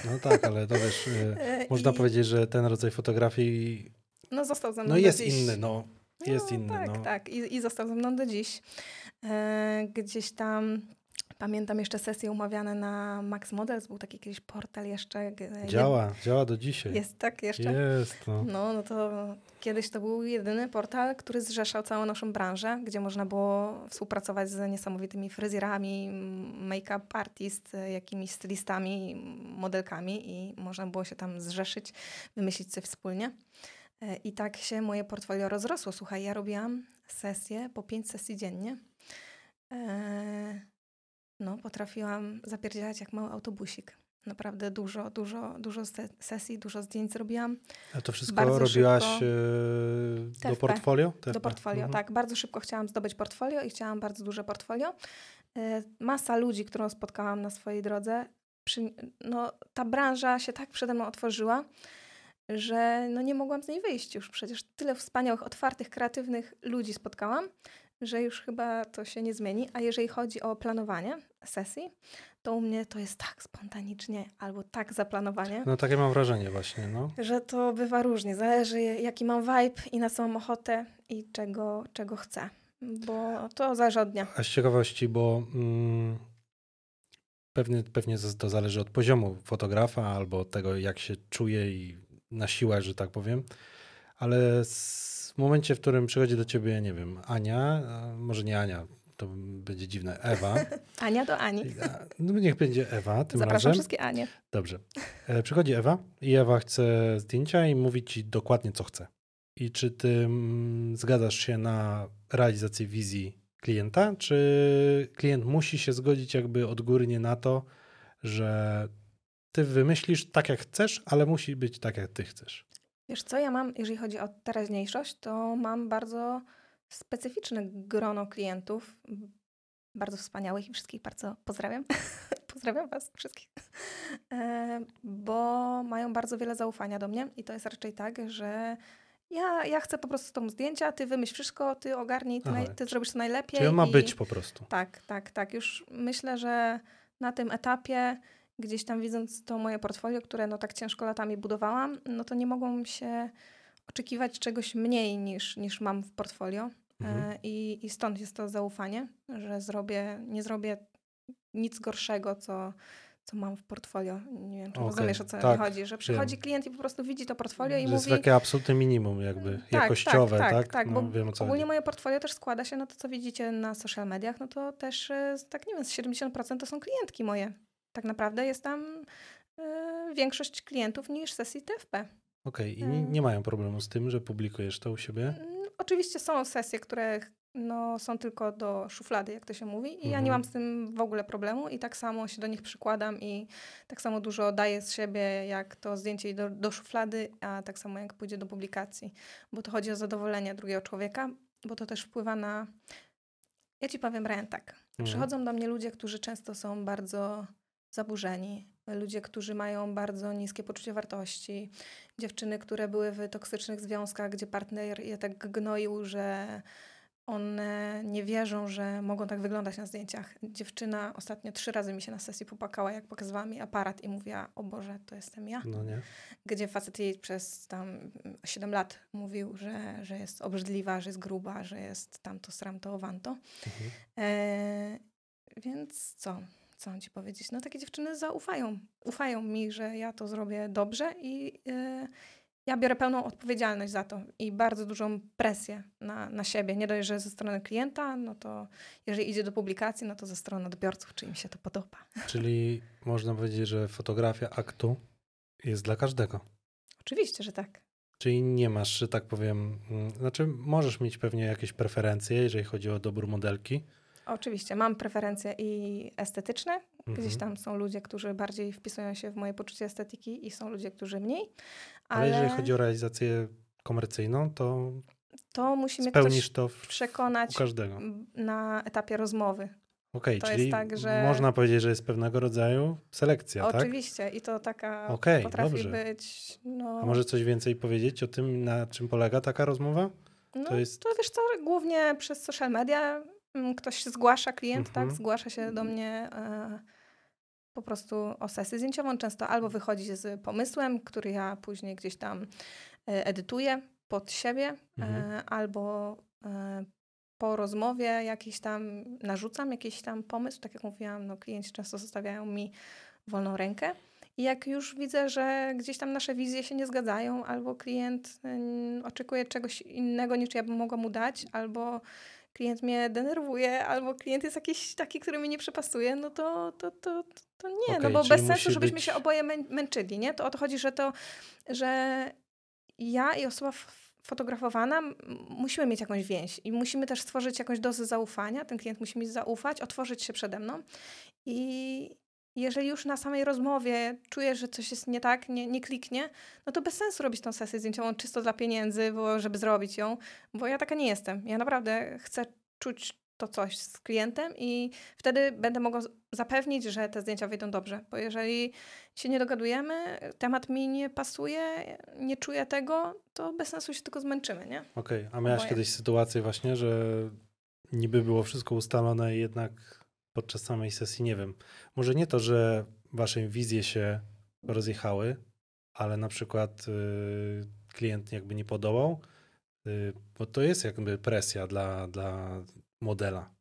No tak, ale to wiesz, e,
E,
można
i-
powiedzieć, że ten rodzaj fotografii
No został ze mną
no jest
dziś.
inny, no. Jest
no,
inny,
Tak,
no.
tak. I, I został ze mną do dziś. E, gdzieś tam pamiętam jeszcze sesje umawiane na Max Models. Był taki kiedyś portal jeszcze. g- jed-
Działa, działa do dzisiaj.
Jest tak jeszcze?
Jest, no.
No, no to kiedyś to był jedyny portal, który zrzeszał całą naszą branżę, gdzie można było współpracować z niesamowitymi fryzjerami, make-up artist, e, jakimiś stylistami, modelkami i można było się tam zrzeszyć, wymyślić coś wspólnie. E, I tak się moje portfolio rozrosło. Słuchaj, ja robiłam sesje, po pięć sesji dziennie. E, No, potrafiłam zapierdzielać jak mały autobusik. Naprawdę dużo, dużo, dużo se- sesji, dużo zdjęć zrobiłam.
A to wszystko
bardzo
robiłaś
szybko.
e, do
TFP.
portfolio?
Do
TFP.
portfolio,
Mhm.
tak. Bardzo szybko chciałam zdobyć portfolio i chciałam bardzo duże portfolio. E, Masa ludzi, którą spotkałam na swojej drodze, przy, no, ta branża się tak przede mną otworzyła, że no, nie mogłam z niej wyjść już. Przecież tyle wspaniałych, otwartych, kreatywnych ludzi spotkałam, że już chyba to się nie zmieni. A jeżeli chodzi o planowanie sesji, to u mnie to jest tak spontanicznie albo tak zaplanowanie
No takie mam wrażenie właśnie, no.
że to bywa różnie. Zależy, jaki mam vibe i na co mam ochotę i czego, czego chcę. Bo to zależy od dnia.
A z ciekawości, bo mm, pewnie, pewnie z- to zależy od poziomu fotografa albo od tego, jak się czuje i na siłę, że tak powiem. Ale s- w momencie, w którym przychodzi do ciebie, nie wiem, Ania, może nie Ania, to będzie dziwne, Ewa.
Ania do Ani.
No niech będzie Ewa tym
Zapraszam
razem.
wszystkie Anie.
Dobrze. E, Przychodzi Ewa i Ewa chce zdjęcia i mówi ci dokładnie, co chce. I czy ty mm, zgadzasz się na realizację wizji klienta, czy klient musi się zgodzić jakby odgórnie na to, że ty wymyślisz tak, jak chcesz, ale musi być tak, jak ty chcesz.
Wiesz co, ja mam, jeżeli chodzi o teraźniejszość, to mam bardzo specyficzne grono klientów, bardzo wspaniałych i wszystkich bardzo pozdrawiam. pozdrawiam Was wszystkich. E, bo mają bardzo wiele zaufania do mnie i to jest raczej tak, że ja, ja chcę po prostu z tą zdjęcia, ty wymyśl wszystko, ty ogarnij, ty,
Aha,
naj, ty zrobisz to najlepiej.
Czyli on ma
i-
być po prostu.
Tak, tak, tak. Już myślę, że na tym etapie, gdzieś tam widząc to moje portfolio, które no tak ciężko latami budowałam, no to nie mogą się oczekiwać czegoś mniej niż, niż mam w portfolio.
Mhm.
E, I, I stąd jest to zaufanie, że zrobię, nie zrobię nic gorszego, co, co mam w portfolio. Nie wiem, czy
Okej,
rozumiesz, o co
tak,
mi chodzi. Że przychodzi klient i po prostu widzi to portfolio i
Że jest
mówi...
takie absolutne minimum jakby,
Tak,
jakościowe, tak?
tak, tak,
no,
bo
wiem o co
Ogólnie
chodzi.
moje portfolio też składa się na to, co widzicie na social mediach, no to też e, tak nie wiem, z 70% to są klientki moje. Tak naprawdę jest tam e, większość klientów niż sesji TFP.
Okej, i nie, nie mają problemu z tym, że publikujesz to u siebie?
Mm, Oczywiście są sesje, które no, są tylko do szuflady, jak to się mówi, i ja
Mhm.
nie mam z tym w ogóle problemu i tak samo się do nich przykładam i tak samo dużo daję z siebie, jak to zdjęcie do, do szuflady, a tak samo jak pójdzie do publikacji, bo to chodzi o zadowolenie drugiego człowieka, bo to też wpływa na... Ja ci powiem, Ryan, tak.
Mhm.
Przychodzą do mnie ludzie, którzy często są bardzo zaburzeni, ludzie, którzy mają bardzo niskie poczucie wartości, dziewczyny, które były w toksycznych związkach, gdzie partner je tak gnoił, że one nie wierzą, że mogą tak wyglądać na zdjęciach. Dziewczyna ostatnio trzy razy mi się na sesji popłakała, jak pokazywała mi aparat i mówiła, o Boże, to jestem ja.
No nie?
Gdzie facet jej przez tam 7 lat mówił, że, że jest obrzydliwa, że jest gruba, że jest tamto, sramto, owanto.
Mhm.
E, więc co? Co mam ci powiedzieć? No takie dziewczyny zaufają. Ufają mi, że ja to zrobię dobrze i e, ja biorę pełną odpowiedzialność za to i bardzo dużą presję na, na siebie. Nie dość, że ze strony klienta, no to jeżeli idzie do publikacji, no to ze strony odbiorców, czy im się to podoba.
Czyli można powiedzieć, że fotografia aktu jest dla każdego.
Oczywiście, że tak.
Czyli nie masz, że tak powiem, mm, znaczy możesz mieć pewnie jakieś preferencje, jeżeli chodzi o dobór modelki.
Oczywiście, mam preferencje i estetyczne. Gdzieś
Mhm.
tam są ludzie, którzy bardziej wpisują się w moje poczucie estetyki i są ludzie, którzy mniej.
Ale,
Ale,
jeżeli chodzi o realizację komercyjną, to
to musi mnie
spełnisz to w,
przekonać
każdego.
na etapie rozmowy.
Okej,
jest
czyli
tak, że-
można powiedzieć, że jest pewnego rodzaju selekcja, tak?
Oczywiście i to taka
Okej,
potrafi
dobrze.
być. No,
A może coś więcej powiedzieć o tym, na czym polega taka rozmowa?
no,
to jest-
to wiesz co, głównie przez social media ktoś się zgłasza, klient,
Mhm.
tak, zgłasza się do mnie e, po prostu o sesję zdjęciową. Często albo wychodzi z pomysłem, który ja później gdzieś tam e, edytuję pod siebie,
Mhm.
e, albo e, po rozmowie jakiś tam narzucam jakiś tam pomysł. Tak jak mówiłam, no, klienci często zostawiają mi wolną rękę. I jak już widzę, że gdzieś tam nasze wizje się nie zgadzają, albo klient oczekuje czegoś innego niż ja bym mogła mu dać, albo klient mnie denerwuje, albo klient jest jakiś taki, który mi nie przepasuje, no to, to, to, to, nie, no
Okej,
bo bez sensu, żebyśmy
być-
się oboje mę- męczyli, nie? To o to chodzi, że to, że ja i osoba fotografowana musimy mieć jakąś więź i musimy też stworzyć jakąś dozę zaufania. Ten klient musi mi zaufać, otworzyć się przede mną i jeżeli już na samej rozmowie czuję, że coś jest nie tak, nie, nie kliknie, no to bez sensu robić tą sesję zdjęciową czysto dla pieniędzy, bo żeby zrobić ją, bo ja taka nie jestem. Ja naprawdę chcę czuć to coś z klientem i wtedy będę mogła zapewnić, że te zdjęcia wyjdą dobrze. Bo jeżeli się nie dogadujemy, temat mi nie pasuje, nie czuję tego, to bez sensu się tylko zmęczymy, nie?
Okej, a miałaś
Oboje.
kiedyś sytuację właśnie, że niby było wszystko ustalone i jednak podczas samej sesji, nie wiem, może nie to, że wasze wizje się rozjechały, ale na przykład y, klient jakby nie podołał, y, bo to jest jakby presja dla, dla modela.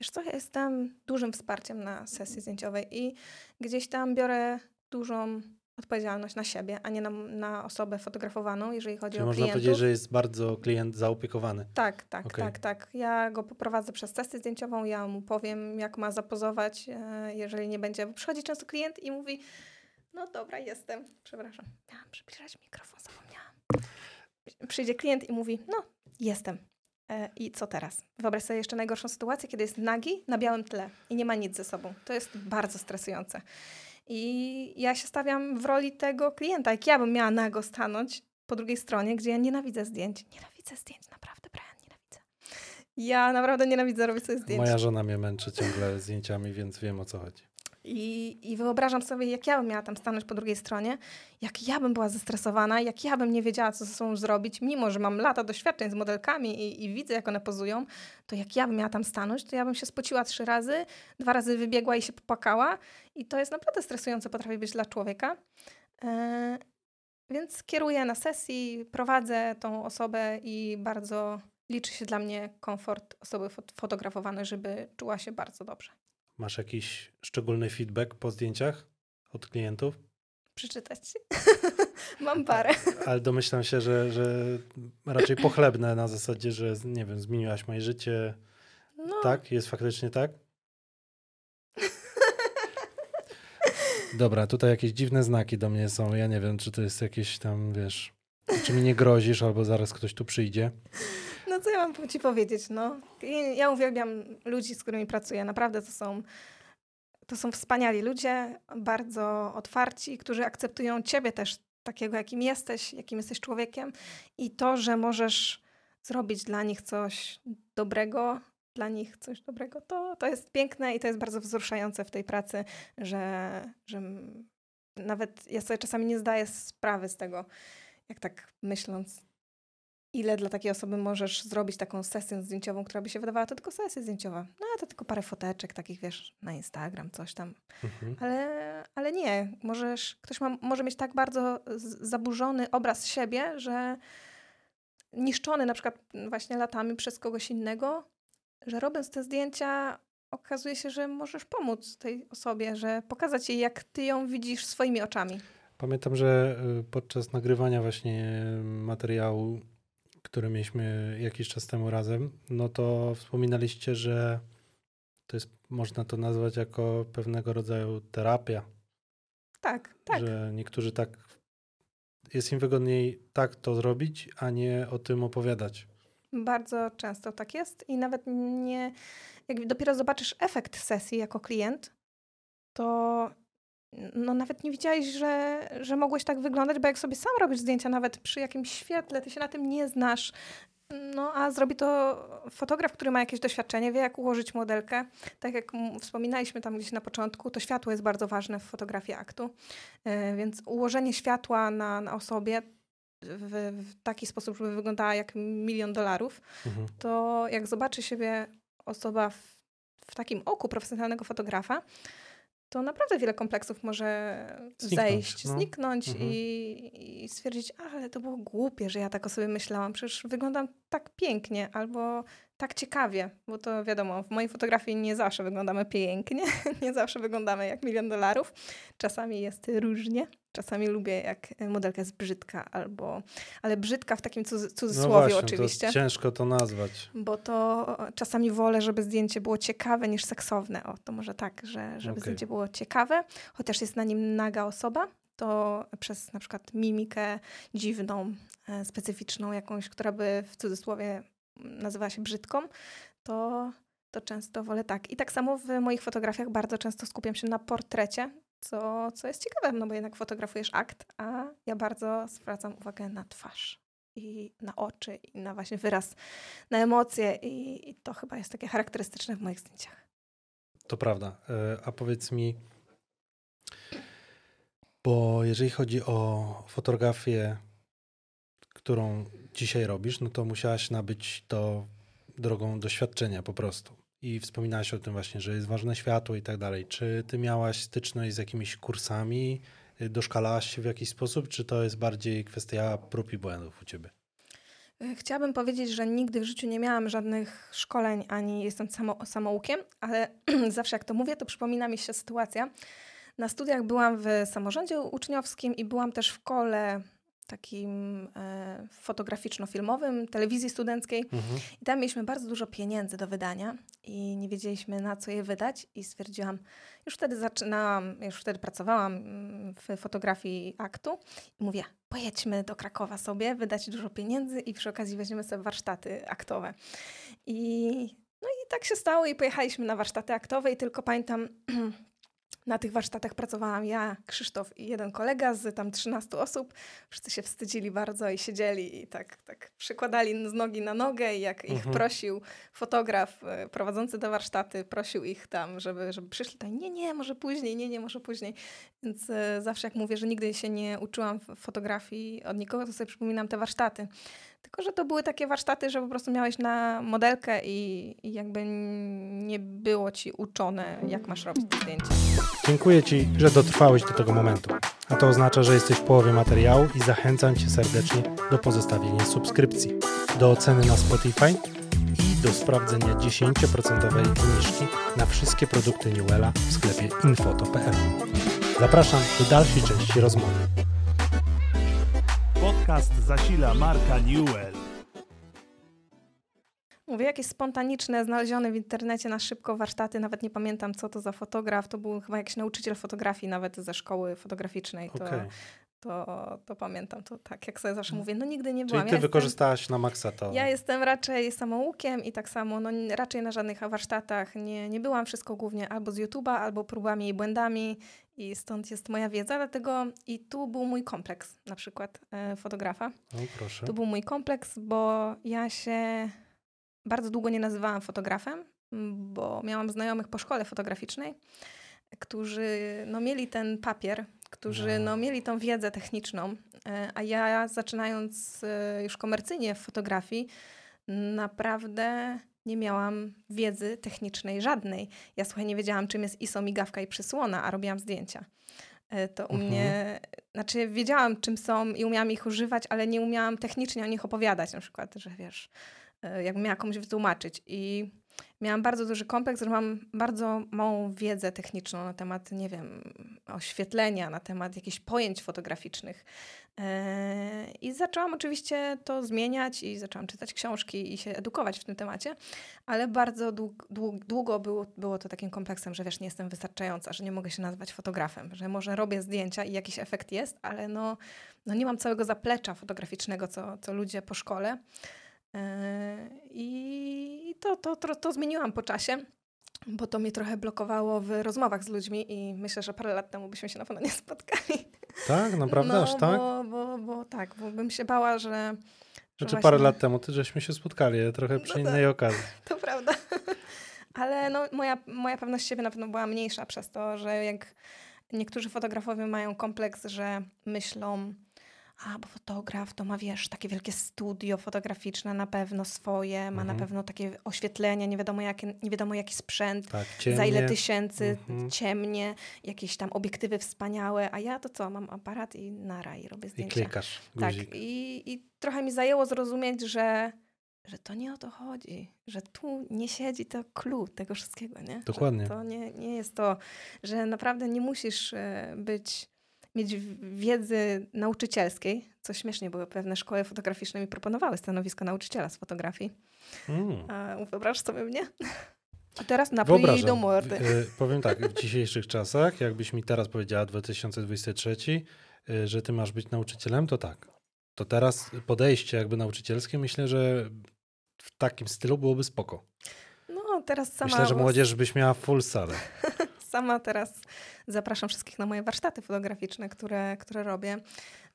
Wiesz co, ja jestem dużym wsparciem na sesji zdjęciowej i gdzieś tam biorę dużą odpowiedzialność na siebie, a nie na, na osobę fotografowaną, jeżeli chodzi
Czyli
o
można
klientów.
powiedzieć, że jest bardzo klient zaopiekowany.
Tak, tak,
Okej.
tak, tak. Ja go poprowadzę przez sesję zdjęciową, ja mu powiem, jak ma zapozować, e, jeżeli nie będzie. Bo przychodzi często klient i mówi, no dobra, jestem. Przepraszam, miałam przybliżać mikrofon, zapomniałam. Przyjdzie klient i mówi, no, jestem. E, I co teraz? Wyobraź sobie jeszcze najgorszą sytuację, kiedy jest nagi na białym tle i nie ma nic ze sobą. To jest bardzo stresujące. I ja się stawiam w roli tego klienta. Jak ja bym miała nago stanąć po drugiej stronie, gdzie ja nienawidzę zdjęć. Nienawidzę zdjęć, naprawdę, Brian, nienawidzę. Ja naprawdę nienawidzę robić sobie zdjęć.
Moja żona mnie męczy ciągle zdjęciami, więc wiem o co chodzi.
I, I wyobrażam sobie, jak ja bym miała tam stanąć po drugiej stronie, jak ja bym była zestresowana, jak ja bym nie wiedziała, co ze sobą zrobić, mimo że mam lata doświadczeń z modelkami i, i widzę, jak one pozują, to jak ja bym miała tam stanąć, to ja bym się spociła trzy razy, dwa razy wybiegła i się popłakała. I to jest naprawdę stresujące, potrafi być dla człowieka. E, więc kieruję na sesji, prowadzę tą osobę i bardzo liczy się dla mnie komfort osoby fot- fotografowanej, żeby czuła się bardzo dobrze.
Masz jakiś szczególny feedback po zdjęciach od klientów?
przeczytać. Mam parę.
Ale domyślam się, że, że raczej pochlebne na zasadzie, że nie wiem, zmieniłaś moje życie.
No,
Tak? Jest faktycznie tak? Dobra, tutaj jakieś dziwne znaki do mnie są. Ja nie wiem, czy to jest jakieś tam, wiesz, czy mi nie grozisz, albo zaraz ktoś tu przyjdzie.
No co ja mam ci powiedzieć, no. I Ja uwielbiam ludzi, z którymi pracuję. Naprawdę to są, to są wspaniali ludzie, bardzo otwarci, którzy akceptują ciebie też takiego, jakim jesteś, jakim jesteś człowiekiem. I to, że możesz zrobić dla nich coś dobrego, dla nich coś dobrego, to, to jest piękne i to jest bardzo wzruszające w tej pracy, że, że nawet ja sobie czasami nie zdaję sprawy z tego, jak tak myśląc, ile dla takiej osoby możesz zrobić taką sesję zdjęciową, która by się wydawała, to tylko sesja zdjęciowa. No to tylko parę foteczek takich, wiesz, na Instagram, coś tam.
Mhm.
Ale, ale nie, możesz, ktoś ma, może mieć tak bardzo zaburzony obraz siebie, że niszczony na przykład właśnie latami przez kogoś innego, że robiąc te zdjęcia okazuje się, że możesz pomóc tej osobie, że pokazać jej, jak ty ją widzisz swoimi oczami.
Pamiętam, że y, podczas nagrywania właśnie materiału, który mieliśmy jakiś czas temu razem, no to wspominaliście, że to jest, można to nazwać jako pewnego rodzaju terapia,
Tak, tak.
że niektórzy tak, jest im wygodniej tak to zrobić, a nie o tym opowiadać.
Bardzo często tak jest i nawet nie, jak dopiero zobaczysz efekt sesji jako klient, to no nawet nie widziałeś, że, że mogłeś tak wyglądać, bo jak sobie sam robisz zdjęcia, nawet przy jakimś świetle, ty się na tym nie znasz, no a zrobi to fotograf, który ma jakieś doświadczenie, wie jak ułożyć modelkę. Tak jak wspominaliśmy tam gdzieś na początku, to światło jest bardzo ważne w fotografii aktu, E, więc ułożenie światła na, na osobie w, w taki sposób, żeby wyglądała jak milion dolarów,
Mhm.
to jak zobaczy siebie osoba w, w takim oku profesjonalnego fotografa, to naprawdę wiele kompleksów może
Zniknąć,
zejść,
no.
zniknąć
Mhm.
i, i stwierdzić, ale to było głupie, że ja tak o sobie myślałam, przecież wyglądam tak pięknie albo tak ciekawie, bo to wiadomo, w mojej fotografii nie zawsze wyglądamy pięknie, nie zawsze wyglądamy jak milion dolarów, czasami jest różnie, czasami lubię jak modelka jest brzydka albo, ale brzydka w takim cudz-
No
cudzysłowie
właśnie,
oczywiście.
to ciężko to nazwać.
Bo to czasami wolę, żeby zdjęcie było ciekawe niż seksowne. O, to może tak, że żeby
Okej.
zdjęcie było ciekawe, chociaż jest na nim naga osoba, to przez na przykład mimikę dziwną, e, specyficzną jakąś, która by w cudzysłowie nazywała się brzydką, to, to często wolę tak. I tak samo w moich fotografiach bardzo często skupiam się na portrecie, co, co jest ciekawe, no bo jednak fotografujesz akt, a ja bardzo zwracam uwagę na twarz i na oczy i na właśnie wyraz, na emocje i, i to chyba jest takie charakterystyczne w moich zdjęciach.
To prawda. E, A powiedz mi, bo jeżeli chodzi o fotografię, którą dzisiaj robisz, no to musiałaś nabyć to drogą doświadczenia po prostu. I wspominałaś o tym właśnie, że jest ważne światło i tak dalej. Czy ty miałaś styczność z jakimiś kursami? Y, Doszkalałaś się w jakiś sposób, czy to jest bardziej kwestia prób i błędów u ciebie?
E, Chciałabym powiedzieć, że nigdy w życiu nie miałam żadnych szkoleń, ani jestem samo, samoukiem, ale zawsze jak to mówię, to przypomina mi się sytuacja. Na studiach byłam w samorządzie uczniowskim i byłam też w kole takim e, fotograficzno-filmowym, telewizji studenckiej.
Mhm.
I tam mieliśmy bardzo dużo pieniędzy do wydania i nie wiedzieliśmy na co je wydać i stwierdziłam, już wtedy zaczynałam, już wtedy pracowałam mm, w fotografii aktu i mówię, pojedźmy do Krakowa sobie, wydać dużo pieniędzy i przy okazji weźmiemy sobie warsztaty aktowe. I no i tak się stało i pojechaliśmy na warsztaty aktowe i tylko pamiętam Na tych warsztatach pracowałam ja, Krzysztof i jeden kolega z tam 13 osób. Wszyscy się wstydzili bardzo i siedzieli i tak, tak przykładali z nogi na nogę i jak ich
Mhm.
prosił fotograf e, prowadzący te warsztaty, prosił ich tam, żeby, żeby przyszli, to nie, nie, może później, nie, nie, może później. Więc e, zawsze jak mówię, że nigdy się nie uczyłam fotografii od nikogo, to sobie przypominam te warsztaty. Tylko, że to były takie warsztaty, że po prostu miałeś na modelkę i, i jakby nie było ci uczone, jak masz robić te zdjęcia.
Dziękuję Ci, że dotrwałeś do tego momentu. A to oznacza, że jesteś w połowie materiału i zachęcam Cię serdecznie do pozostawienia subskrypcji, do oceny na Spotify i do sprawdzenia 10% zniżki na wszystkie produkty Newella w sklepie infoto.pl. Zapraszam do dalszej części rozmowy.
Podcast zasila marka Newell.
Mówię, jakieś spontaniczne, znalezione w internecie na szybko warsztaty, nawet nie pamiętam, co to za fotograf. To był chyba jakiś nauczyciel fotografii, nawet ze szkoły fotograficznej. To,
Okej.
To, to pamiętam. To tak, jak sobie zawsze mówię, no nigdy nie
Czyli
byłam.
Ty
ja jestem,
wykorzystałaś na maksa to.
ja jestem raczej samoukiem i tak samo, no raczej na żadnych warsztatach nie, nie byłam. Wszystko głównie albo z YouTube'a, albo próbami i błędami. I stąd jest moja wiedza, dlatego i tu był mój kompleks, na przykład e, fotografa.
O, proszę.
To był mój kompleks, bo ja się bardzo długo nie nazywałam fotografem, bo miałam znajomych po szkole fotograficznej, którzy no, mieli ten papier, którzy
No.
no, mieli tą wiedzę techniczną, e, a ja zaczynając e, już komercyjnie w fotografii, naprawdę nie miałam wiedzy technicznej żadnej. Ja słuchaj, nie wiedziałam, czym jest ISO, migawka i przysłona, a robiłam zdjęcia. E, To u
Mhm.
mnie, znaczy wiedziałam, czym są i umiałam ich używać, ale nie umiałam technicznie o nich opowiadać, na przykład, że wiesz, jakbym miała komuś wytłumaczyć. I miałam bardzo duży kompleks, że mam bardzo małą wiedzę techniczną na temat, nie wiem, oświetlenia, na temat jakichś pojęć fotograficznych. E, I zaczęłam oczywiście to zmieniać i zaczęłam czytać książki i się edukować w tym temacie, ale bardzo dług, dług, długo było, było to takim kompleksem, że wiesz, nie jestem wystarczająca, że nie mogę się nazwać fotografem, że może robię zdjęcia i jakiś efekt jest, ale no, no nie mam całego zaplecza fotograficznego, co, co ludzie po szkole. E, I to, to, to, to zmieniłam po czasie, bo to mnie trochę blokowało w rozmowach z ludźmi i myślę, że parę lat temu byśmy się na pewno nie spotkali.
Tak, naprawdę
no,
aż tak?
Bo, bo, bo tak, bo bym się bała, że.
Znaczy
właśnie-
parę lat temu ty żeśmy się spotkali, trochę przy
No
innej okazji.
To prawda. Ale no, moja, moja pewność siebie na pewno była mniejsza przez to, że jak niektórzy fotografowie mają kompleks, że myślą, a bo fotograf to ma, wiesz, takie wielkie studio fotograficzne, na pewno swoje, ma
Mhm.
na pewno takie oświetlenia, nie wiadomo, jakie, nie wiadomo jaki sprzęt,
Tak,
za ile tysięcy,
Mhm.
ciemnie, jakieś tam obiektywy wspaniałe, a ja to co, mam aparat i nara i robię
I
zdjęcia.
klikasz
Tak,
guzik.
i, i trochę mi zajęło zrozumieć, że, że to nie o to chodzi, że tu nie siedzi to clue tego wszystkiego, nie? Że
Dokładnie.
To nie, nie jest to, że naprawdę nie musisz e, być, mieć wiedzy nauczycielskiej, co śmiesznie, bo pewne szkoły fotograficzne mi proponowały stanowisko nauczyciela z fotografii.
Mm.
A wyobraź sobie mnie? A teraz napluj jej
Wyobrażam.
do mordy.
Y, powiem tak, w dzisiejszych czasach, jakbyś mi teraz powiedziała 2023, y, że ty masz być nauczycielem, to tak. To teraz podejście jakby nauczycielskie, myślę, że w takim stylu byłoby spoko.
No, teraz sama
Myślę, że młodzież byś miała full salę.
Sama teraz zapraszam wszystkich na moje warsztaty fotograficzne, które, które robię.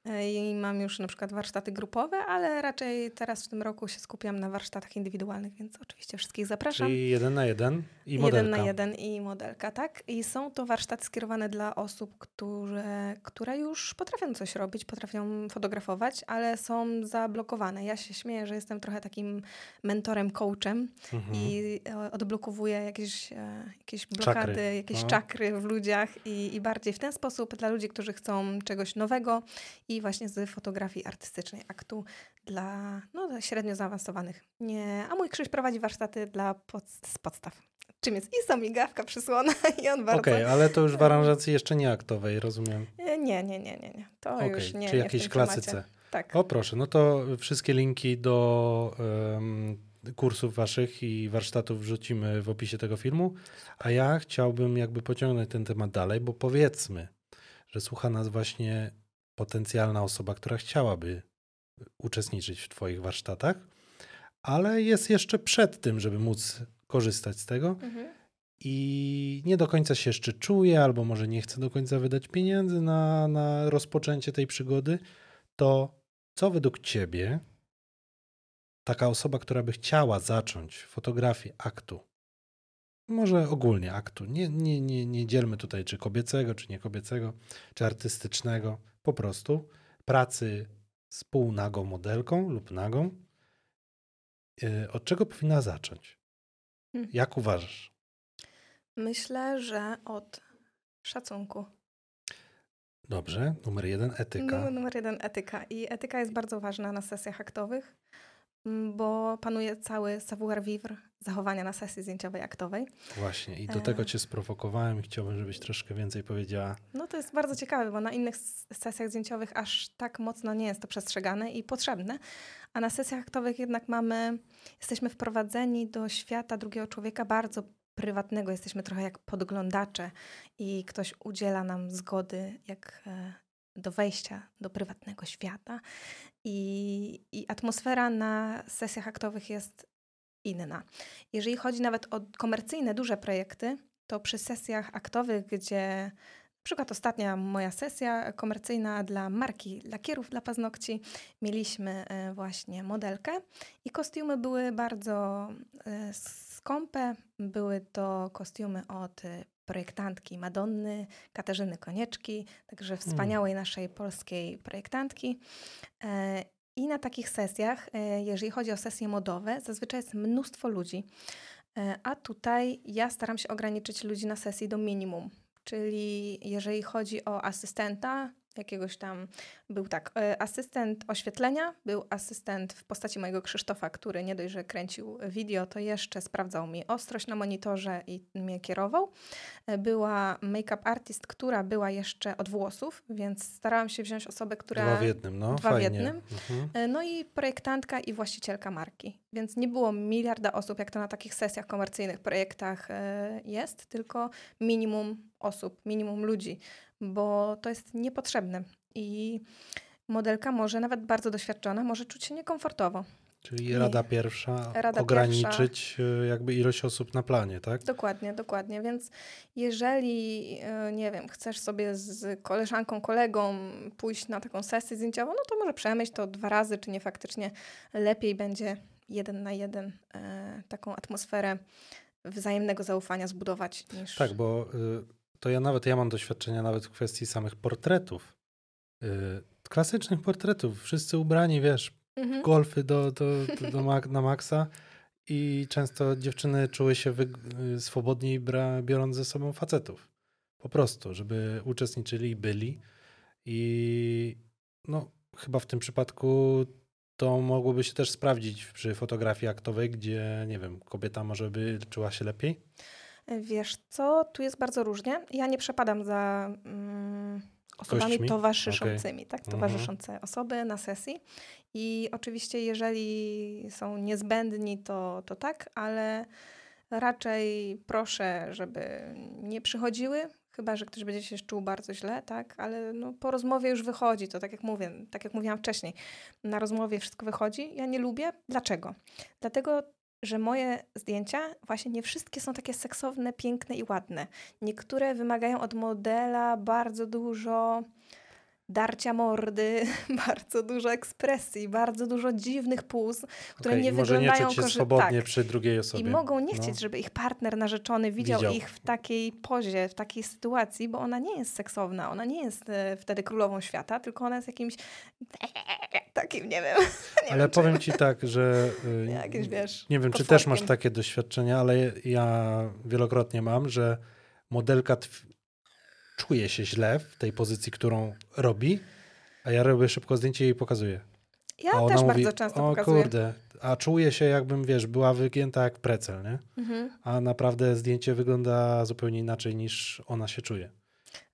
E, I mam już na przykład warsztaty grupowe, ale raczej teraz w tym roku się skupiam na warsztatach indywidualnych, więc oczywiście wszystkich zapraszam.
Czyli jeden na jeden i modelka.
Jeden na jeden i modelka, tak? I są to warsztaty skierowane dla osób, które, które już potrafią coś robić, potrafią fotografować, ale są zablokowane. Ja się śmieję, że jestem trochę takim mentorem, coachem
Mhm.
i e, odblokowuję jakieś, e, jakieś
Czakry.
blokady, jakieś
No.
czakry w ludziach i, i bardziej w ten sposób dla ludzi, którzy chcą czegoś nowego i właśnie z fotografii artystycznej, aktu dla no, dla średnio zaawansowanych. Nie, a mój Krzyś prowadzi warsztaty dla pod, z podstaw. Czym jest ISO, migawka, przysłona i on bardzo...
Okej, ale to już w aranżacji jeszcze nie aktowej, rozumiem.
Nie, nie, nie, nie, nie. To
Okej,
już nie,
czy
nie
jakiejś klasyce.
temacie. Tak.
O proszę, no to wszystkie linki do em, kursów waszych i warsztatów wrzucimy w opisie tego filmu, a ja chciałbym jakby pociągnąć ten temat dalej, bo powiedzmy, że słucha nas właśnie potencjalna osoba, która chciałaby uczestniczyć w twoich warsztatach, ale jest jeszcze przed tym, żeby móc korzystać z tego
Mhm.
i nie do końca się jeszcze czuje, albo może nie chce do końca wydać pieniędzy na, na rozpoczęcie tej przygody, to co według Ciebie taka osoba, która by chciała zacząć fotografię aktu, może ogólnie aktu, nie, nie, nie, nie dzielmy tutaj czy kobiecego, czy nie kobiecego, czy artystycznego, po prostu pracy z półnagą modelką lub nagą, yy, od czego powinna zacząć?
Hmm.
Jak uważasz?
Myślę, że od szacunku.
Dobrze, numer jeden, etyka.
Nu- Numer jeden etyka. I etyka jest bardzo ważna na sesjach aktowych, bo panuje cały savoir-vivre zachowania na sesji zdjęciowej aktowej.
Właśnie, i do
E.
tego cię sprowokowałem i chciałbym, żebyś troszkę więcej powiedziała.
No to jest bardzo ciekawe, bo na innych sesjach zdjęciowych aż tak mocno nie jest to przestrzegane i potrzebne, a na sesjach aktowych jednak mamy, jesteśmy wprowadzeni do świata drugiego człowieka bardzo prywatnego, jesteśmy trochę jak podglądacze i ktoś udziela nam zgody jak e, do wejścia do prywatnego świata i, i atmosfera na sesjach aktowych jest inna. Jeżeli chodzi nawet o komercyjne, duże projekty, to przy sesjach aktowych, gdzie na przykład ostatnia moja sesja komercyjna dla marki lakierów dla paznokci, mieliśmy e, właśnie modelkę i kostiumy były bardzo e, skąpe. Były to kostiumy od e, projektantki Madonny, Katarzyny Konieczki, także wspaniałej naszej polskiej projektantki. E, I na takich sesjach, e, jeżeli chodzi o sesje modowe, zazwyczaj jest mnóstwo ludzi. E, A tutaj ja staram się ograniczyć ludzi na sesji do minimum. Czyli jeżeli chodzi o asystenta, jakiegoś tam, był tak, e, asystent oświetlenia, był asystent w postaci mojego Krzysztofa, który nie dość, że kręcił wideo, to jeszcze sprawdzał mi ostrość na monitorze i mnie kierował. E, Była make-up artist, która była jeszcze od włosów, więc starałam się wziąć osobę, która...
Dwa w jednym, no
Dwa w
fajnie.
jednym.
Mhm.
E, No i projektantka i właścicielka marki. Więc nie było miliarda osób, jak to na takich sesjach komercyjnych, projektach jest, tylko minimum osób, minimum ludzi, bo to jest niepotrzebne. I modelka może, nawet bardzo doświadczona, może czuć się niekomfortowo.
Czyli
Nie.
rada pierwsza,
Rada
ograniczyć e, jakby ilość osób na planie, tak?
Dokładnie, dokładnie. Więc jeżeli, e, nie wiem, chcesz sobie z koleżanką, kolegą pójść na taką sesję zdjęciową, no to może przemyśl to dwa razy, czy nie faktycznie lepiej będzie jeden na jeden e, taką atmosferę wzajemnego zaufania zbudować niż...
Tak, bo y, to ja nawet, ja mam doświadczenia nawet w kwestii samych portretów. Y, klasycznych portretów, wszyscy ubrani, wiesz,
Mhm.
golfy do, do, do, do mak- na maksa i często dziewczyny czuły się y, swobodniej bra, biorąc ze sobą facetów. Po prostu, żeby uczestniczyli i byli. I no, chyba w tym przypadku to mogłoby się też sprawdzić przy fotografii aktowej, gdzie, nie wiem, kobieta może by czuła się lepiej.
Wiesz co, tu jest bardzo różnie. Ja nie przepadam za mm, osobami
Gośćmi?
towarzyszącymi, tak?
Mhm.
Towarzyszące osoby na sesji. I oczywiście, jeżeli są niezbędni, to, to tak, ale raczej proszę, żeby nie przychodziły, chyba że ktoś będzie się czuł bardzo źle, tak? Ale no, po rozmowie już wychodzi, to tak jak mówię, tak jak mówiłam wcześniej, na rozmowie wszystko wychodzi. Ja nie lubię. Dlaczego? Dlatego, że moje zdjęcia, właśnie nie wszystkie są takie seksowne, piękne i ładne. Niektóre wymagają od modela bardzo dużo darcia mordy, bardzo dużo ekspresji, bardzo dużo dziwnych puz, które
Okej,
nie
może nie
wyglądają
czuć się swobodnie
tak.
przy drugiej osobie.
I mogą nie chcieć,
No.
żeby ich partner narzeczony widział,
Widział.
ich w takiej pozie, w takiej sytuacji, bo ona nie jest seksowna, ona nie jest e, wtedy królową świata, tylko ona jest jakimś takim, nie wiem. nie
Ale
wiem, czy-
powiem ci tak, że y,
Jakieś, wiesz,
nie wiem, czy też masz takie doświadczenia, ale ja wielokrotnie mam, że modelka tw- czuje się źle w tej pozycji, którą robi, a ja robię szybko zdjęcie i jej pokazuję.
Ja też
mówi,
bardzo często
o
pokazuję.
kurde, a czuję się jakbym, wiesz, była wygięta jak precel, nie?
Mhm.
A naprawdę zdjęcie wygląda zupełnie inaczej niż ona się czuje.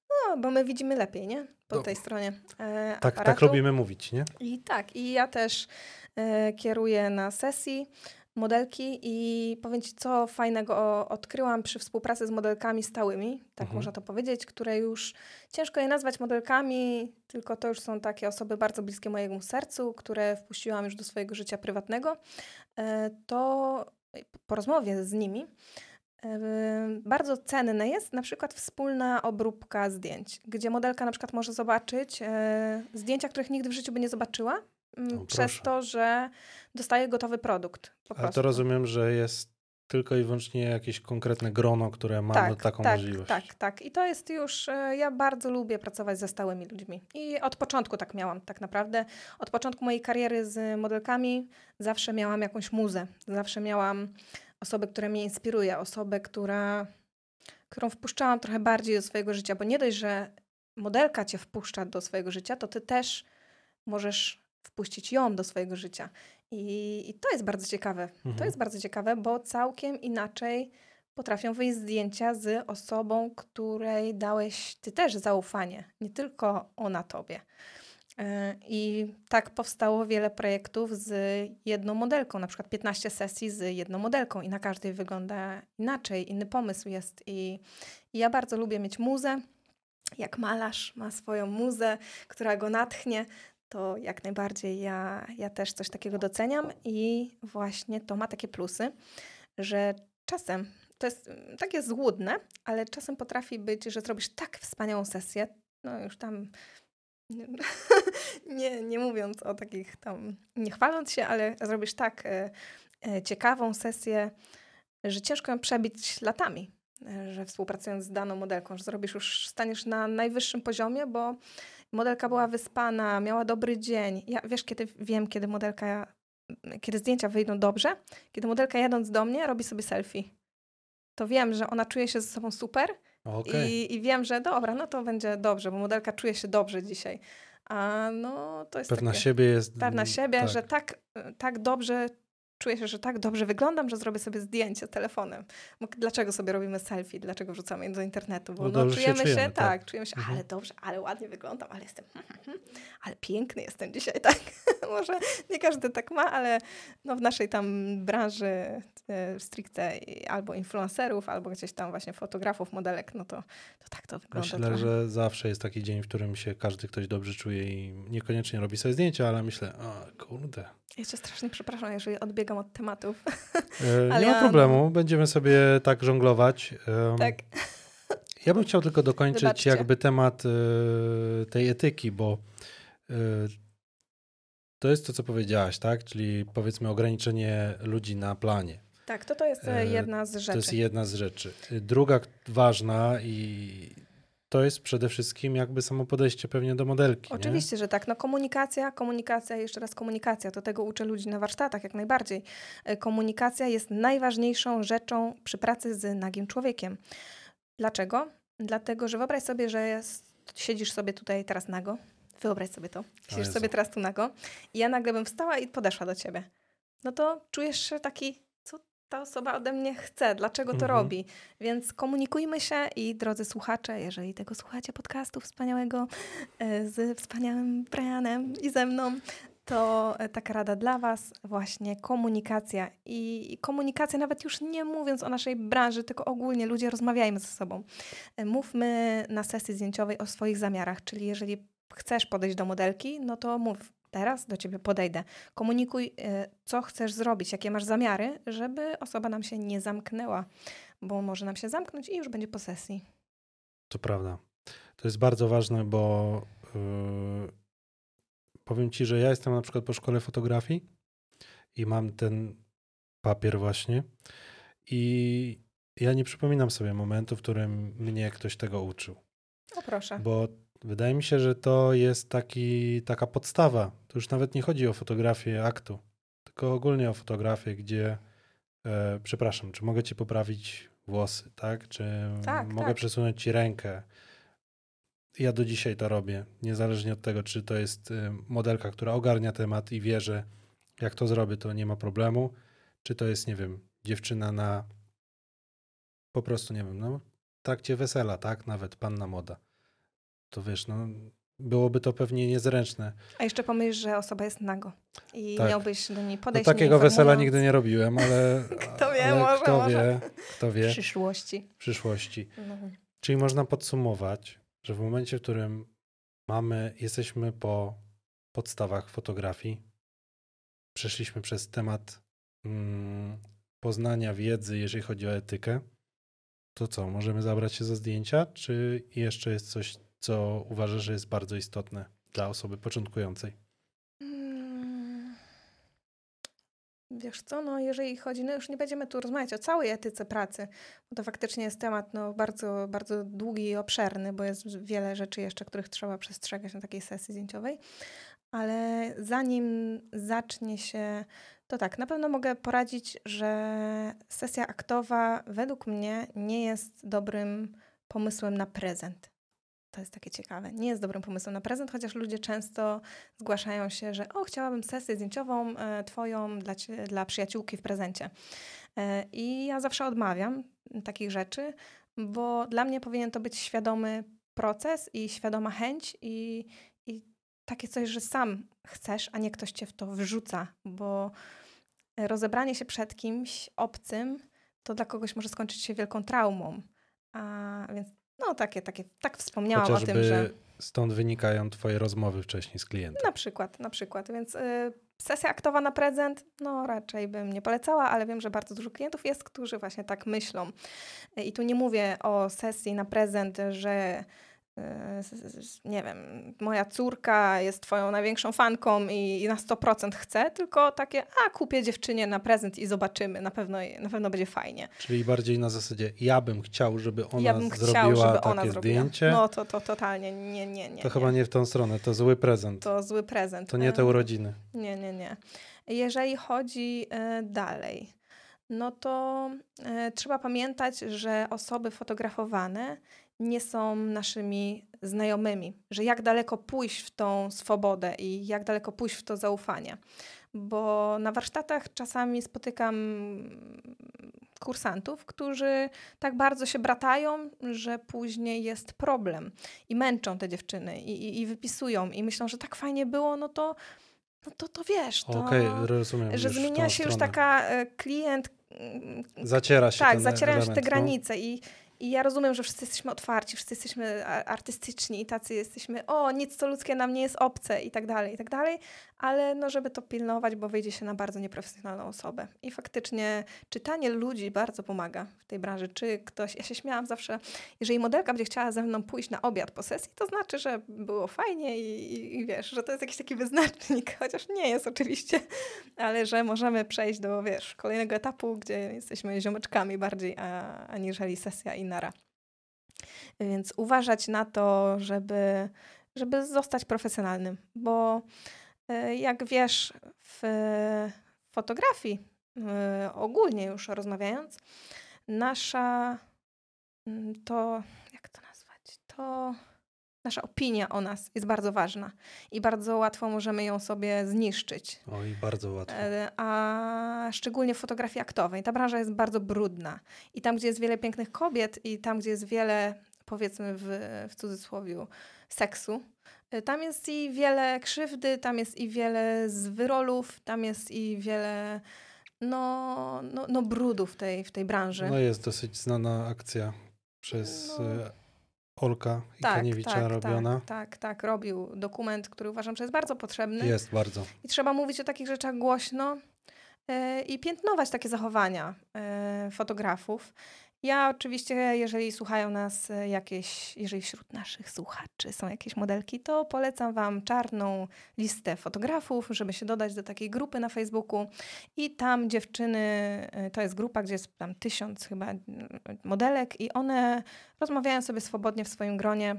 No, bo my widzimy lepiej, nie? Po
No.
tej stronie e,
Tak, tak lubimy mówić, nie?
I tak, i ja też e, kieruję na sesji modelki i powiem Ci, co fajnego odkryłam przy współpracy z modelkami stałymi, tak
Mhm.
można to powiedzieć, które już ciężko je nazwać modelkami, tylko to już są takie osoby bardzo bliskie mojemu sercu, które wpuściłam już do swojego życia prywatnego. E, to po rozmowie z nimi e, bardzo cenne jest na przykład wspólna obróbka zdjęć, gdzie modelka na przykład może zobaczyć e, zdjęcia, których nigdy w życiu by nie zobaczyła,
O,
przez
proszę.
to, że dostaje gotowy produkt. Po
Ale
prostu.
to rozumiem, że jest tylko i wyłącznie jakieś konkretne grono, które ma
tak,
taką
tak,
możliwość.
Tak, tak. I to jest już, e, ja bardzo lubię pracować ze stałymi ludźmi. I od początku tak miałam, tak naprawdę. Od początku mojej kariery z modelkami zawsze miałam jakąś muzę. Zawsze miałam osobę, która mnie inspiruje, osobę, która, którą wpuszczałam trochę bardziej do swojego życia, bo nie dość, że modelka cię wpuszcza do swojego życia, to ty też możesz wpuścić ją do swojego życia. I, i to jest bardzo ciekawe. To
Mhm.
jest bardzo ciekawe, bo całkiem inaczej potrafią wyjść zdjęcia z osobą, której dałeś ty też zaufanie, nie tylko ona tobie. E, I tak powstało wiele projektów z jedną modelką, na przykład 15 sesji z jedną modelką i na każdej wygląda inaczej, inny pomysł jest. I, i ja bardzo lubię mieć muzę. Jak malarz ma swoją muzę, która go natchnie, to jak najbardziej ja, ja też coś takiego doceniam i właśnie to ma takie plusy, że czasem to jest takie złudne, ale czasem potrafi być, że zrobisz tak wspaniałą sesję, no już tam nie, nie mówiąc o takich tam, nie chwaląc się, ale zrobisz tak e, e, ciekawą sesję, że ciężko ją przebić latami, e, że współpracując z daną modelką, że zrobisz już, staniesz na najwyższym poziomie, bo modelka była wyspana, miała dobry dzień. Ja wiesz, kiedy wiem, kiedy modelka, kiedy zdjęcia wyjdą dobrze, kiedy modelka jadąc do mnie robi sobie selfie. To wiem, że ona czuje się ze sobą super
Okej.
i, i wiem, że dobra, no to będzie dobrze, bo modelka czuje się dobrze dzisiaj. A no to jest
Pewna
takie,
siebie jest.
pewna siebie,
tak.
że tak, tak dobrze czuję się, że tak dobrze wyglądam, że zrobię sobie zdjęcie telefonem. Dlaczego sobie robimy selfie? Dlaczego wrzucamy je do internetu? Bo no,
się
czujemy się,
czujemy, tak.
tak, czujemy się,
Mhm.
ale dobrze, ale ładnie wyglądam, ale jestem, ale piękny jestem dzisiaj, tak? Może nie każdy tak ma, ale no w naszej tam branży e, stricte albo influencerów, albo gdzieś tam właśnie fotografów, modelek, no to, to tak to wygląda
Myślę,
trochę.
że zawsze jest taki dzień, w którym się każdy ktoś dobrze czuje i niekoniecznie robi sobie zdjęcia, ale myślę, o kurde.
Ja cię strasznie przepraszam, jeżeli odbiegam od tematów.
E,
Ale
nie ma
ja-
problemu, będziemy sobie tak żonglować.
Tak.
Ja bym chciał tylko dokończyć
Wybaczcie.
jakby temat e, tej etyki, bo e, to jest to, co powiedziałaś, tak? Czyli powiedzmy ograniczenie ludzi na planie.
Tak, to to jest jedna z rzeczy.
To jest jedna z rzeczy. Druga ważna i to jest przede wszystkim jakby samo podejście pewnie do modelki.
Oczywiście, że tak. No komunikacja, komunikacja, jeszcze raz komunikacja. To tego uczę ludzi na warsztatach jak najbardziej. E, Komunikacja jest najważniejszą rzeczą przy pracy z nagim człowiekiem. Dlaczego? Dlatego, że wyobraź sobie, że jest, siedzisz sobie tutaj teraz nago. Wyobraź sobie to. Siedzisz sobie teraz tu nago i ja nagle bym wstała i podeszła do ciebie. No to czujesz się taki, ta osoba ode mnie chce, dlaczego to
Mhm.
robi. Więc komunikujmy się i drodzy słuchacze, jeżeli tego słuchacie podcastu wspaniałego e, z wspaniałym Brianem i ze mną, to e, taka rada dla Was, właśnie komunikacja. I komunikacja, nawet już nie mówiąc o naszej branży, tylko ogólnie ludzie rozmawiajmy ze sobą. E, Mówmy na sesji zdjęciowej o swoich zamiarach, czyli jeżeli chcesz podejść do modelki, no to mów. Teraz do ciebie podejdę. Komunikuj, e, co chcesz zrobić, jakie masz zamiary, żeby osoba nam się nie zamknęła, bo może nam się zamknąć i już będzie po sesji.
To prawda. To jest bardzo ważne, bo yy, powiem ci, że ja jestem na przykład po szkole fotografii i mam ten papier właśnie i ja nie przypominam sobie momentu, w którym mnie ktoś tego uczył.
O proszę.
Bo wydaje mi się, że to jest taki, taka podstawa. To już nawet nie chodzi o fotografię aktu, tylko ogólnie o fotografię, gdzie e, przepraszam, czy mogę ci poprawić włosy, tak? Czy
Tak,
mogę
tak.
przesunąć ci rękę? ja do dzisiaj to robię, niezależnie od tego, czy to jest y, modelka, która ogarnia temat i wie, że jak to zrobię, to nie ma problemu, czy to jest, nie wiem, dziewczyna na po prostu, nie wiem, no, trakcie wesela, tak? Nawet panna moda. To wiesz, no, byłoby to pewnie niezręczne.
A jeszcze pomyśl, że osoba jest nago i
Tak.
miałbyś do niej
No,
podejść.
takiego
nie
wesela nigdy nie robiłem, ale
Kto wie,
ale
może,
kto
może.
wie, kto
w
wie
przyszłości.
w przyszłości.
No.
Czyli można podsumować, że w momencie, w którym mamy, jesteśmy po podstawach fotografii, przeszliśmy przez temat mm, poznania wiedzy, jeżeli chodzi o etykę, to co, możemy zabrać się za zdjęcia, czy jeszcze jest coś, co uważasz, że jest bardzo istotne dla osoby początkującej?
Mm. Wiesz co, no jeżeli chodzi, no już nie będziemy tu rozmawiać o całej etyce pracy, bo to faktycznie jest temat no, bardzo, bardzo długi i obszerny, bo jest wiele rzeczy jeszcze, których trzeba przestrzegać na takiej sesji zdjęciowej. Ale zanim zacznie się, to tak, na pewno mogę poradzić, że sesja aktowa według mnie nie jest dobrym pomysłem na prezent. To jest takie ciekawe. Nie jest dobrym pomysłem na prezent, chociaż ludzie często zgłaszają się, że o, chciałabym sesję zdjęciową e, twoją dla, dla przyjaciółki w prezencie. E, I ja zawsze odmawiam takich rzeczy, bo dla mnie powinien to być świadomy proces i świadoma chęć i, i takie coś, że sam chcesz, a nie ktoś cię w to wrzuca, bo rozebranie się przed kimś obcym to dla kogoś może skończyć się wielką traumą. A więc no takie, takie, tak wspomniałam
Chociażby
o tym, że
stąd wynikają twoje rozmowy wcześniej z klientem.
na przykład, na przykład, więc y, sesja aktowa na prezent, no raczej bym nie polecała, ale wiem, że bardzo dużo klientów jest, którzy właśnie tak myślą. Y, I tu nie mówię o sesji na prezent, że nie wiem, moja córka jest twoją największą fanką i, i na 100% chce, tylko takie, a kupię dziewczynie na prezent i zobaczymy, na pewno, na pewno będzie fajnie.
Czyli bardziej na zasadzie, ja bym chciał, żeby ona
ja bym
zrobiła
chciał, żeby
takie
ona zrobiła.
zdjęcie.
No to, to totalnie, nie, nie, nie.
to
nie.
chyba nie w tą stronę, to zły prezent. To,
To zły prezent.
nie te urodziny.
Nie, nie, nie. Jeżeli chodzi e, dalej, no to e, trzeba pamiętać, że osoby fotografowane nie są naszymi znajomymi, że jak daleko pójść w tą swobodę i jak daleko pójść w to zaufanie. Bo na warsztatach czasami spotykam kursantów, którzy tak bardzo się bratają, że później jest problem i męczą te dziewczyny i, i, i wypisują i myślą, że tak fajnie było, no to, no to, to wiesz, to,
Okej, rozumiem.
że
już
zmienia się już
stronę.
taka e, klient.
Zaciera się
Tak, zacierają się te
element, no.
granice i, i ja rozumiem, że wszyscy jesteśmy otwarci, wszyscy jesteśmy artystyczni i tacy jesteśmy, o, nic co ludzkie nam nie jest obce i tak dalej, i tak dalej, ale no, żeby to pilnować, bo wyjdzie się na bardzo nieprofesjonalną osobę. I faktycznie czytanie ludzi bardzo pomaga w tej branży. Czy ktoś, ja się śmiałam zawsze, jeżeli modelka będzie chciała ze mną pójść na obiad po sesji, to znaczy, że było fajnie i, i, i wiesz, że to jest jakiś taki wyznacznik, chociaż nie jest oczywiście, ale że możemy przejść do, wiesz, kolejnego etapu, gdzie jesteśmy ziomeczkami bardziej, a, aniżeli sesja i Więc uważać na to, żeby, żeby zostać profesjonalnym, bo e, jak wiesz, w fotografii, e, ogólnie już rozmawiając, nasza mm, to, jak to nazwać, to nasza opinia o nas jest bardzo ważna i bardzo łatwo możemy ją sobie zniszczyć.
Oj, bardzo łatwo.
E, A szczególnie w fotografii aktowej. Ta branża jest bardzo brudna. I tam, gdzie jest wiele pięknych kobiet, i tam, gdzie jest wiele, powiedzmy w, w cudzysłowie, seksu, e, tam jest i wiele krzywdy, tam jest i wiele zwyrolów, tam jest i wiele no, no, no brudu w tej, w tej branży.
No jest dosyć znana akcja przez
No.
Olka i
tak,
Kaniewicza
tak,
robiona.
Tak, tak, tak, robił dokument, który uważam, że jest bardzo potrzebny.
Jest bardzo.
I trzeba mówić o takich rzeczach głośno e, i piętnować takie zachowania e, fotografów. Ja oczywiście, jeżeli słuchają nas e, jakieś, jeżeli wśród naszych słuchaczy są jakieś modelki, to polecam Wam czarną listę fotografów, żeby się dodać do takiej grupy na Facebooku. I tam dziewczyny, e, to jest grupa, gdzie jest tam tysiąc chyba modelek i one rozmawiają sobie swobodnie w swoim gronie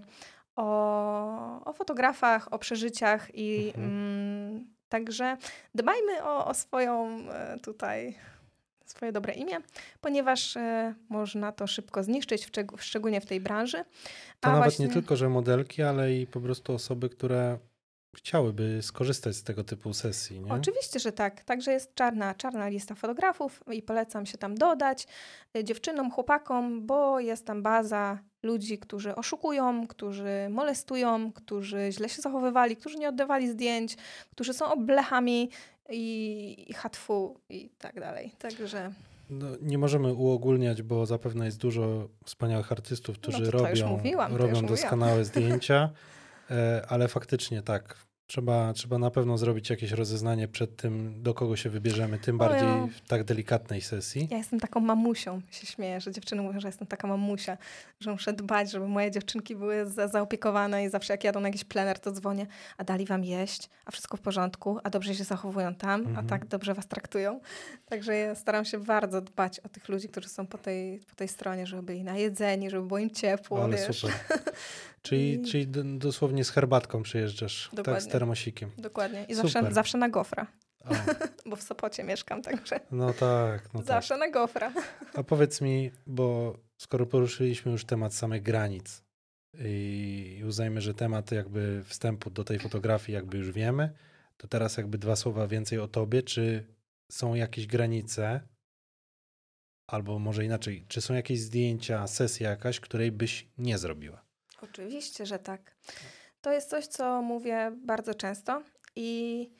o, o fotografach, o przeżyciach i
Mhm.
mm, także dbajmy o, o swoją e, tutaj swoje dobre imię, ponieważ e, można to szybko zniszczyć, w szczeg- szczególnie w tej branży.
To
A
nawet
właśnie-
nie tylko, że modelki, ale i po prostu osoby, które chciałyby skorzystać z tego typu sesji, nie?
Oczywiście, że tak. Także jest czarna, czarna lista fotografów i polecam się tam dodać y, dziewczynom, chłopakom, bo jest tam baza ludzi, którzy oszukują, którzy molestują, którzy źle się zachowywali, którzy nie oddawali zdjęć, którzy są oblechami i, i hatfu i tak dalej. Także
No, nie możemy uogólniać, bo zapewne jest dużo wspaniałych artystów, którzy
No to-
robią,
mówiłam, to
robią
już mówiłam.
doskonałe zdjęcia, e, ale faktycznie tak. Trzeba, trzeba na pewno zrobić jakieś rozeznanie przed tym, do kogo się wybierzemy, tym bardziej w tak delikatnej sesji.
ja jestem taką mamusią, się śmieję, że dziewczyny mówią, że jestem taka mamusia, że muszę dbać, żeby moje dziewczynki były za, zaopiekowane i zawsze jak jadą na jakiś plener, to dzwonię, a dali wam jeść, a wszystko w porządku, a dobrze się zachowują tam,
Mhm.
a tak dobrze was traktują. Także ja staram się bardzo dbać o tych ludzi, którzy są po tej, po tej stronie, żeby byli najedzeni, żeby było im ciepło,
Ale
wiesz.
super. Czyli,
I-
czyli dosłownie z herbatką przyjeżdżasz, tak z
Dokładnie.
termosikiem.
Dokładnie. I
Super.
zawsze, zawsze na gofra, bo w Sopocie mieszkam, także
no tak, no tak.
zawsze na gofra.
A powiedz mi, bo skoro poruszyliśmy już temat samych granic i uznajmy, że temat jakby wstępu do tej fotografii jakby już wiemy, to teraz jakby dwa słowa więcej o tobie. Czy są jakieś granice, albo może inaczej, czy są jakieś zdjęcia, sesja jakaś, której byś nie zrobiła?
Oczywiście, że tak. To jest coś, co mówię bardzo często i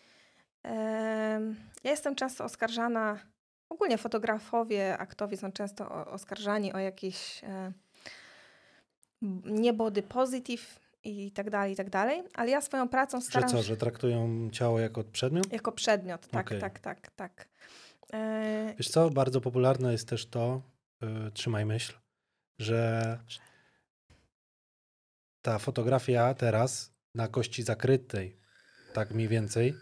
em, ja jestem często oskarżana, ogólnie fotografowie, aktowie są często o, oskarżani o jakieś e, nie body positive i tak dalej, i tak dalej, ale ja swoją pracą
Że
staram
co,
się
że traktują ciało jako przedmiot?
jako przedmiot, tak,
Okej.
tak, tak, tak. E,
Wiesz co, bardzo popularne jest też to, yy, trzymaj myśl, że
Dobrze.
Ta fotografia teraz na kości zakrytej, tak mniej więcej,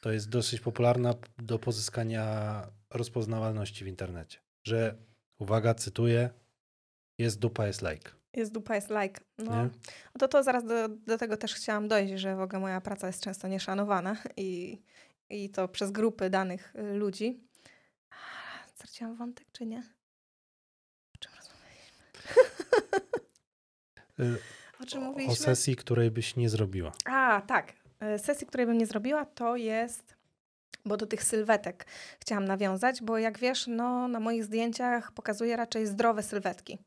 to jest dosyć popularna do pozyskania rozpoznawalności w internecie. Że, uwaga, cytuję, jest dupa, jest like.
jest dupa, jest like. No,
Nie?
To, to zaraz do, do tego też chciałam dojść, że w ogóle moja praca jest często nieszanowana i, i to przez grupy danych y, ludzi. Straciłam wątek, czy nie? O czym rozmawialiśmy? O czym
O
mówiliśmy?
sesji, której byś nie zrobiła.
A, tak. E, Sesji, której bym nie zrobiła, to jest, bo do tych sylwetek chciałam nawiązać, bo jak wiesz, no, na moich zdjęciach pokazuję raczej zdrowe sylwetki.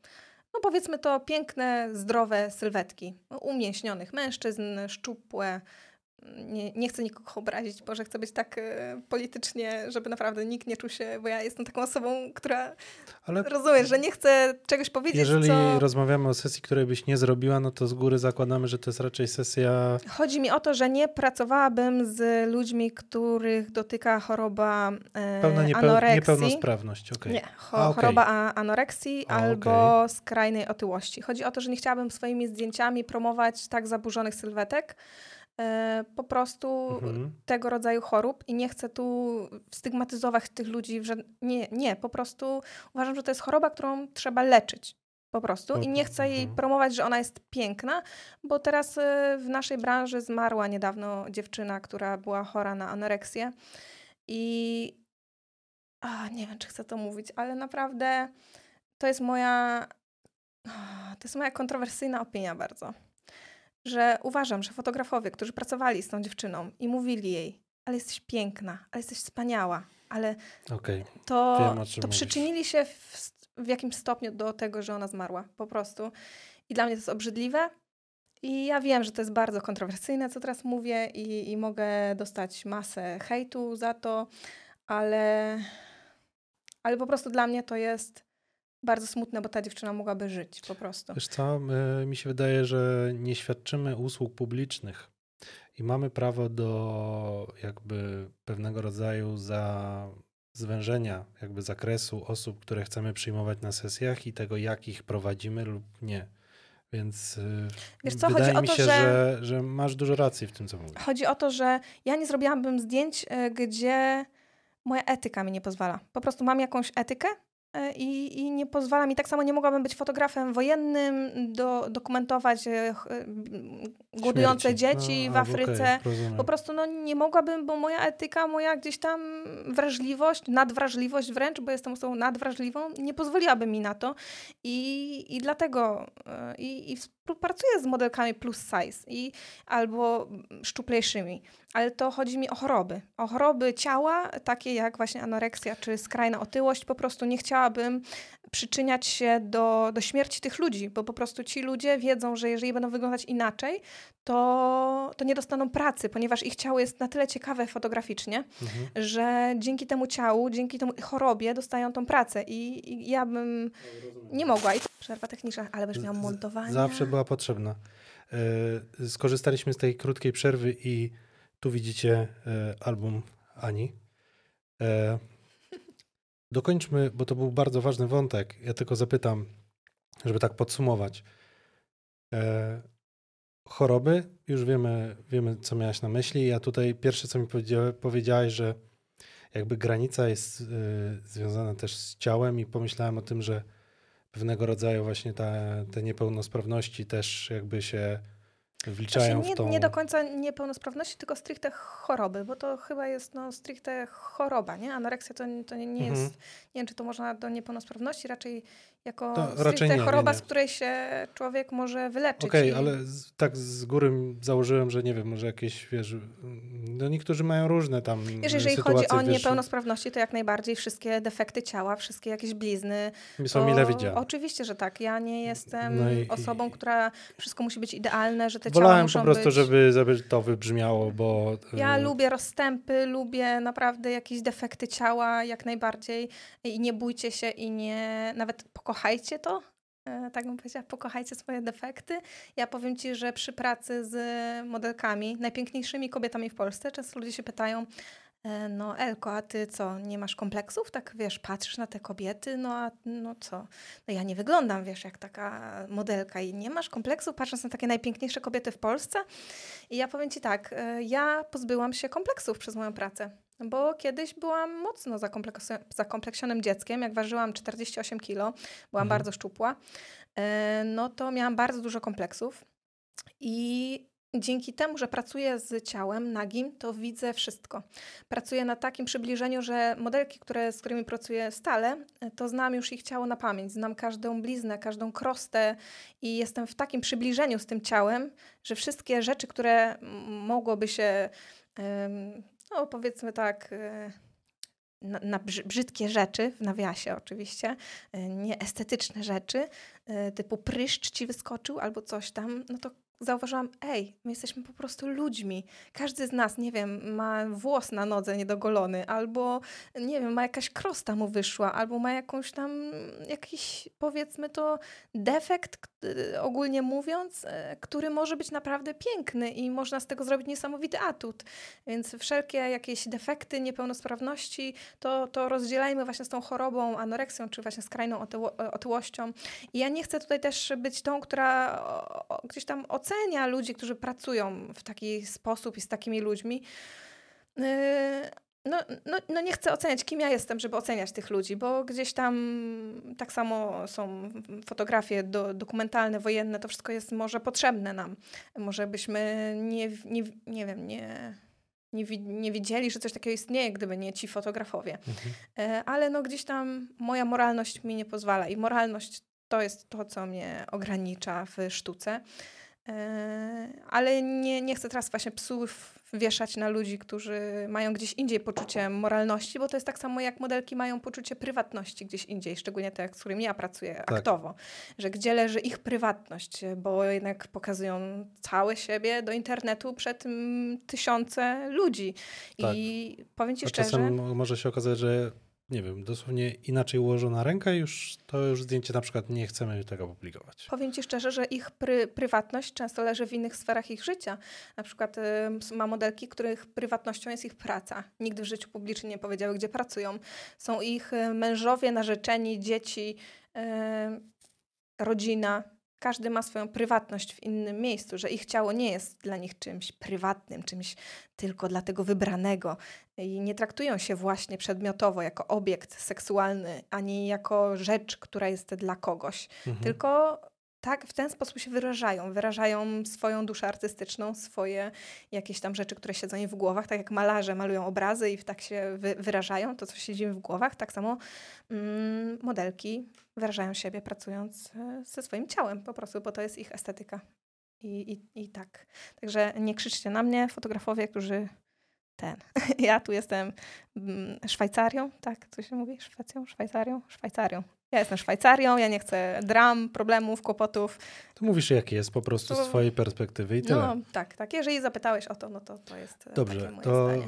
No powiedzmy to piękne, zdrowe sylwetki. Umięśnionych mężczyzn, szczupłe. Nie, nie chcę nikogo obrazić, bo że chcę być tak e, politycznie, żeby naprawdę nikt nie czuł się, bo ja jestem taką osobą, która
Ale
rozumiesz, że nie chcę czegoś powiedzieć,
jeżeli
co...
rozmawiamy o sesji, której byś nie zrobiła, no to z góry zakładamy, że to jest raczej sesja
Chodzi mi o to, że nie pracowałabym z ludźmi, których dotyka choroba e,
pełna niepeł-
anoreksji.
niepełnosprawność. okej.
Nie, cho-
A, okej.
choroba anoreksji
A,
albo skrajnej otyłości. Chodzi o to, że nie chciałabym swoimi zdjęciami promować tak zaburzonych sylwetek, po prostu
Mhm.
tego rodzaju chorób i nie chcę tu stygmatyzować tych ludzi, że nie, nie, po prostu uważam, że to jest choroba, którą trzeba leczyć. Po prostu. I nie chcę jej
Mhm.
promować, że ona jest piękna, bo teraz e, w naszej branży zmarła niedawno dziewczyna, która była chora na anoreksję. I a, nie wiem, czy chcę to mówić, ale naprawdę to jest moja. To jest moja kontrowersyjna opinia bardzo. Że uważam, że fotografowie, którzy pracowali z tą dziewczyną i mówili jej, ale jesteś piękna, ale jesteś wspaniała, ale
Okej.
to,
Wiem,
to przyczynili się w, w jakimś stopniu do tego, że ona zmarła. Po prostu. I dla mnie to jest obrzydliwe. I ja wiem, że to jest bardzo kontrowersyjne, co teraz mówię, i, i mogę dostać masę hejtu za to, ale, ale po prostu dla mnie to jest bardzo smutne, bo ta dziewczyna mogłaby żyć po prostu.
Wiesz co, mi się wydaje, że nie świadczymy usług publicznych i mamy prawo do jakby pewnego rodzaju za zwężenia jakby zakresu osób, które chcemy przyjmować na sesjach i tego, jak ich prowadzimy lub nie. Więc y,
Wiesz co, chodzi
wydaje
o
mi
to,
się,
że-
że, że masz dużo racji w tym, co mówisz.
Chodzi o to, że ja nie zrobiłabym zdjęć, e, gdzie moja etyka mi nie pozwala. Po prostu mam jakąś etykę i, i nie pozwala mi, tak samo nie mogłabym być fotografem wojennym, do, dokumentować e, e, głodujące
Śmierci.
dzieci
No,
w Afryce.
rozumiem.
Po prostu no, nie mogłabym, bo moja etyka, moja gdzieś tam wrażliwość, nadwrażliwość wręcz, bo jestem osobą nadwrażliwą, nie pozwoliłaby mi na to. I, i dlatego e, i, i współpracuję z modelkami plus size i, albo szczuplejszymi. Ale to chodzi mi o choroby. O choroby ciała, takie jak właśnie anoreksja czy skrajna otyłość. Po prostu nie chciałabym przyczyniać się do, do śmierci tych ludzi, bo po prostu ci ludzie wiedzą, że jeżeli będą wyglądać inaczej, to, to nie dostaną pracy, ponieważ ich ciało jest na tyle ciekawe fotograficznie,
Mhm.
że dzięki temu ciału, dzięki temu chorobie dostają tą pracę. I, i ja bym nie mogła. I przerwa techniczna, ale będziesz miał
Z-
montowanie.
Zawsze była potrzebna. E, Skorzystaliśmy z tej krótkiej przerwy i tu widzicie e, album Ani. E, Dokończmy, bo to był bardzo ważny wątek. Ja tylko zapytam, żeby tak podsumować. E, Choroby, już wiemy, wiemy, co miałaś na myśli. Ja tutaj pierwsze, co mi powiedzia- powiedziałaś, że jakby granica jest związana też z ciałem i pomyślałem o tym, że pewnego rodzaju właśnie te, te niepełnosprawności też jakby się wliczają
Znaczy,
w
nie,
tą...
nie do końca niepełnosprawności, tylko stricte choroby, bo to chyba jest no, stricte choroba, nie? Anoreksja to, to nie, nie
Mhm.
jest, nie wiem, czy to można do niepełnosprawności, raczej jako stricte
raczej nie, nie,
choroba,
nie.
z której się człowiek może wyleczyć.
Okej,
i-
ale z, tak z góry założyłem, że nie wiem, może jakieś, wiesz, no niektórzy mają różne tam
Wiesz, jeżeli
sytuacje,
chodzi o
wiesz,
niepełnosprawności, to jak najbardziej wszystkie defekty ciała, wszystkie jakieś blizny.
są
to
mile widziane.
Oczywiście, że tak. Ja nie jestem
No i-
osobą, która wszystko musi być idealne, że te ciała
Wolałem
muszą
po prostu,
być...
żeby, żeby to wybrzmiało, bo...
Ja
e,
lubię rozstępy, lubię naprawdę jakieś defekty ciała, jak najbardziej. I nie bójcie się i nie, nawet pokochajcie to. E, Tak bym powiedziała, pokochajcie swoje defekty. Ja powiem Ci, że przy pracy z modelkami, najpiękniejszymi kobietami w Polsce, często ludzie się pytają, e, no Elko, a Ty co, nie masz kompleksów? Tak, wiesz, patrzysz na te kobiety, no a no co? No ja nie wyglądam, wiesz, jak taka modelka i nie masz kompleksów, patrząc na takie najpiękniejsze kobiety w Polsce? I ja powiem Ci tak, e, ja pozbyłam się kompleksów przez moją pracę. Bo kiedyś byłam mocno zakompleksionym dzieckiem. Jak ważyłam 48 kilo, byłam
Mhm.
bardzo szczupła, e, no to miałam bardzo dużo kompleksów. I dzięki temu, że pracuję z ciałem nagim, to widzę wszystko. Pracuję na takim przybliżeniu, że modelki, które, z którymi pracuję stale, e, to znam już ich ciało na pamięć. Znam każdą bliznę, każdą krostę i jestem w takim przybliżeniu z tym ciałem, że wszystkie rzeczy, które mogłoby się, em, no powiedzmy tak, e, na, na brzy- brzydkie rzeczy, w nawiasie oczywiście, e, nieestetyczne rzeczy, e, typu pryszcz ci wyskoczył albo coś tam, no to zauważyłam, ej, my jesteśmy po prostu ludźmi. Każdy z nas, nie wiem, ma włos na nodze niedogolony, albo, nie wiem, ma jakaś krosta mu wyszła, albo ma jakąś tam, jakiś, powiedzmy to, defekt, y, ogólnie mówiąc, e, który może być naprawdę piękny i można z tego zrobić niesamowity atut. Więc wszelkie jakieś defekty, niepełnosprawności, to, to rozdzielajmy właśnie z tą chorobą, anoreksją, czy właśnie skrajną otyło, otyłością. I ja nie chcę tutaj też być tą, która gdzieś tam ocenia ludzi, którzy pracują w taki sposób i z takimi ludźmi. Yy, no, no, no nie chcę oceniać, kim ja jestem, żeby oceniać tych ludzi, bo gdzieś tam tak samo są fotografie do, dokumentalne, wojenne, to wszystko jest może potrzebne nam. Może byśmy nie, nie, nie wiem, nie, nie, wi- nie wiedzieli, że coś takiego istnieje, gdyby nie ci fotografowie.
Mhm.
E, ale no gdzieś tam moja moralność mi nie pozwala i moralność to jest to, co mnie ogranicza w sztuce. E, Ale nie, nie chcę teraz właśnie psów wieszać na ludzi, którzy mają gdzieś indziej poczucie moralności, bo to jest tak samo jak modelki mają poczucie prywatności gdzieś indziej, szczególnie te, z którymi ja pracuję aktowo, że gdzie leży ich prywatność, bo jednak pokazują całe siebie do internetu przed mm, tysiące ludzi.
Tak.
I powiem Ci
A
szczerze,
czasem mo- może się okazać, że nie wiem, dosłownie inaczej ułożona ręka już to już zdjęcie na przykład nie chcemy tego publikować.
Powiem Ci szczerze, że ich pry, prywatność często leży w innych sferach ich życia. Na przykład y, ma modelki, których prywatnością jest ich praca. Nigdy w życiu publicznie nie powiedziały, gdzie pracują. Są ich mężowie, narzeczeni, dzieci, y, rodzina. Każdy ma swoją prywatność w innym miejscu, że ich ciało nie jest dla nich czymś prywatnym, czymś tylko dla tego wybranego i nie traktują się właśnie przedmiotowo jako obiekt seksualny, ani jako rzecz, która jest dla kogoś,
Mhm.
tylko tak w ten sposób się wyrażają. Wyrażają swoją duszę artystyczną, swoje jakieś tam rzeczy, które siedzą im w głowach, tak jak malarze malują obrazy i tak się wy, wyrażają, to co siedzi im w głowach, tak samo mm, modelki wyrażają siebie pracując e, ze swoim ciałem po prostu, bo to jest ich estetyka. I, i, I tak. Także nie krzyczcie na mnie, fotografowie, którzy ten. Ja tu jestem mm, Szwajcarią, tak? Co się mówi? Szwecją? Szwajcarią? Szwajcarią. Ja jestem Szwajcarią, ja nie chcę dram, problemów, kłopotów.
To mówisz jak jest po prostu z
To-
twojej perspektywy i tyle.
No tak, tak. Jeżeli zapytałeś o to, no to to jest e,
Dobrze, to
zdanie.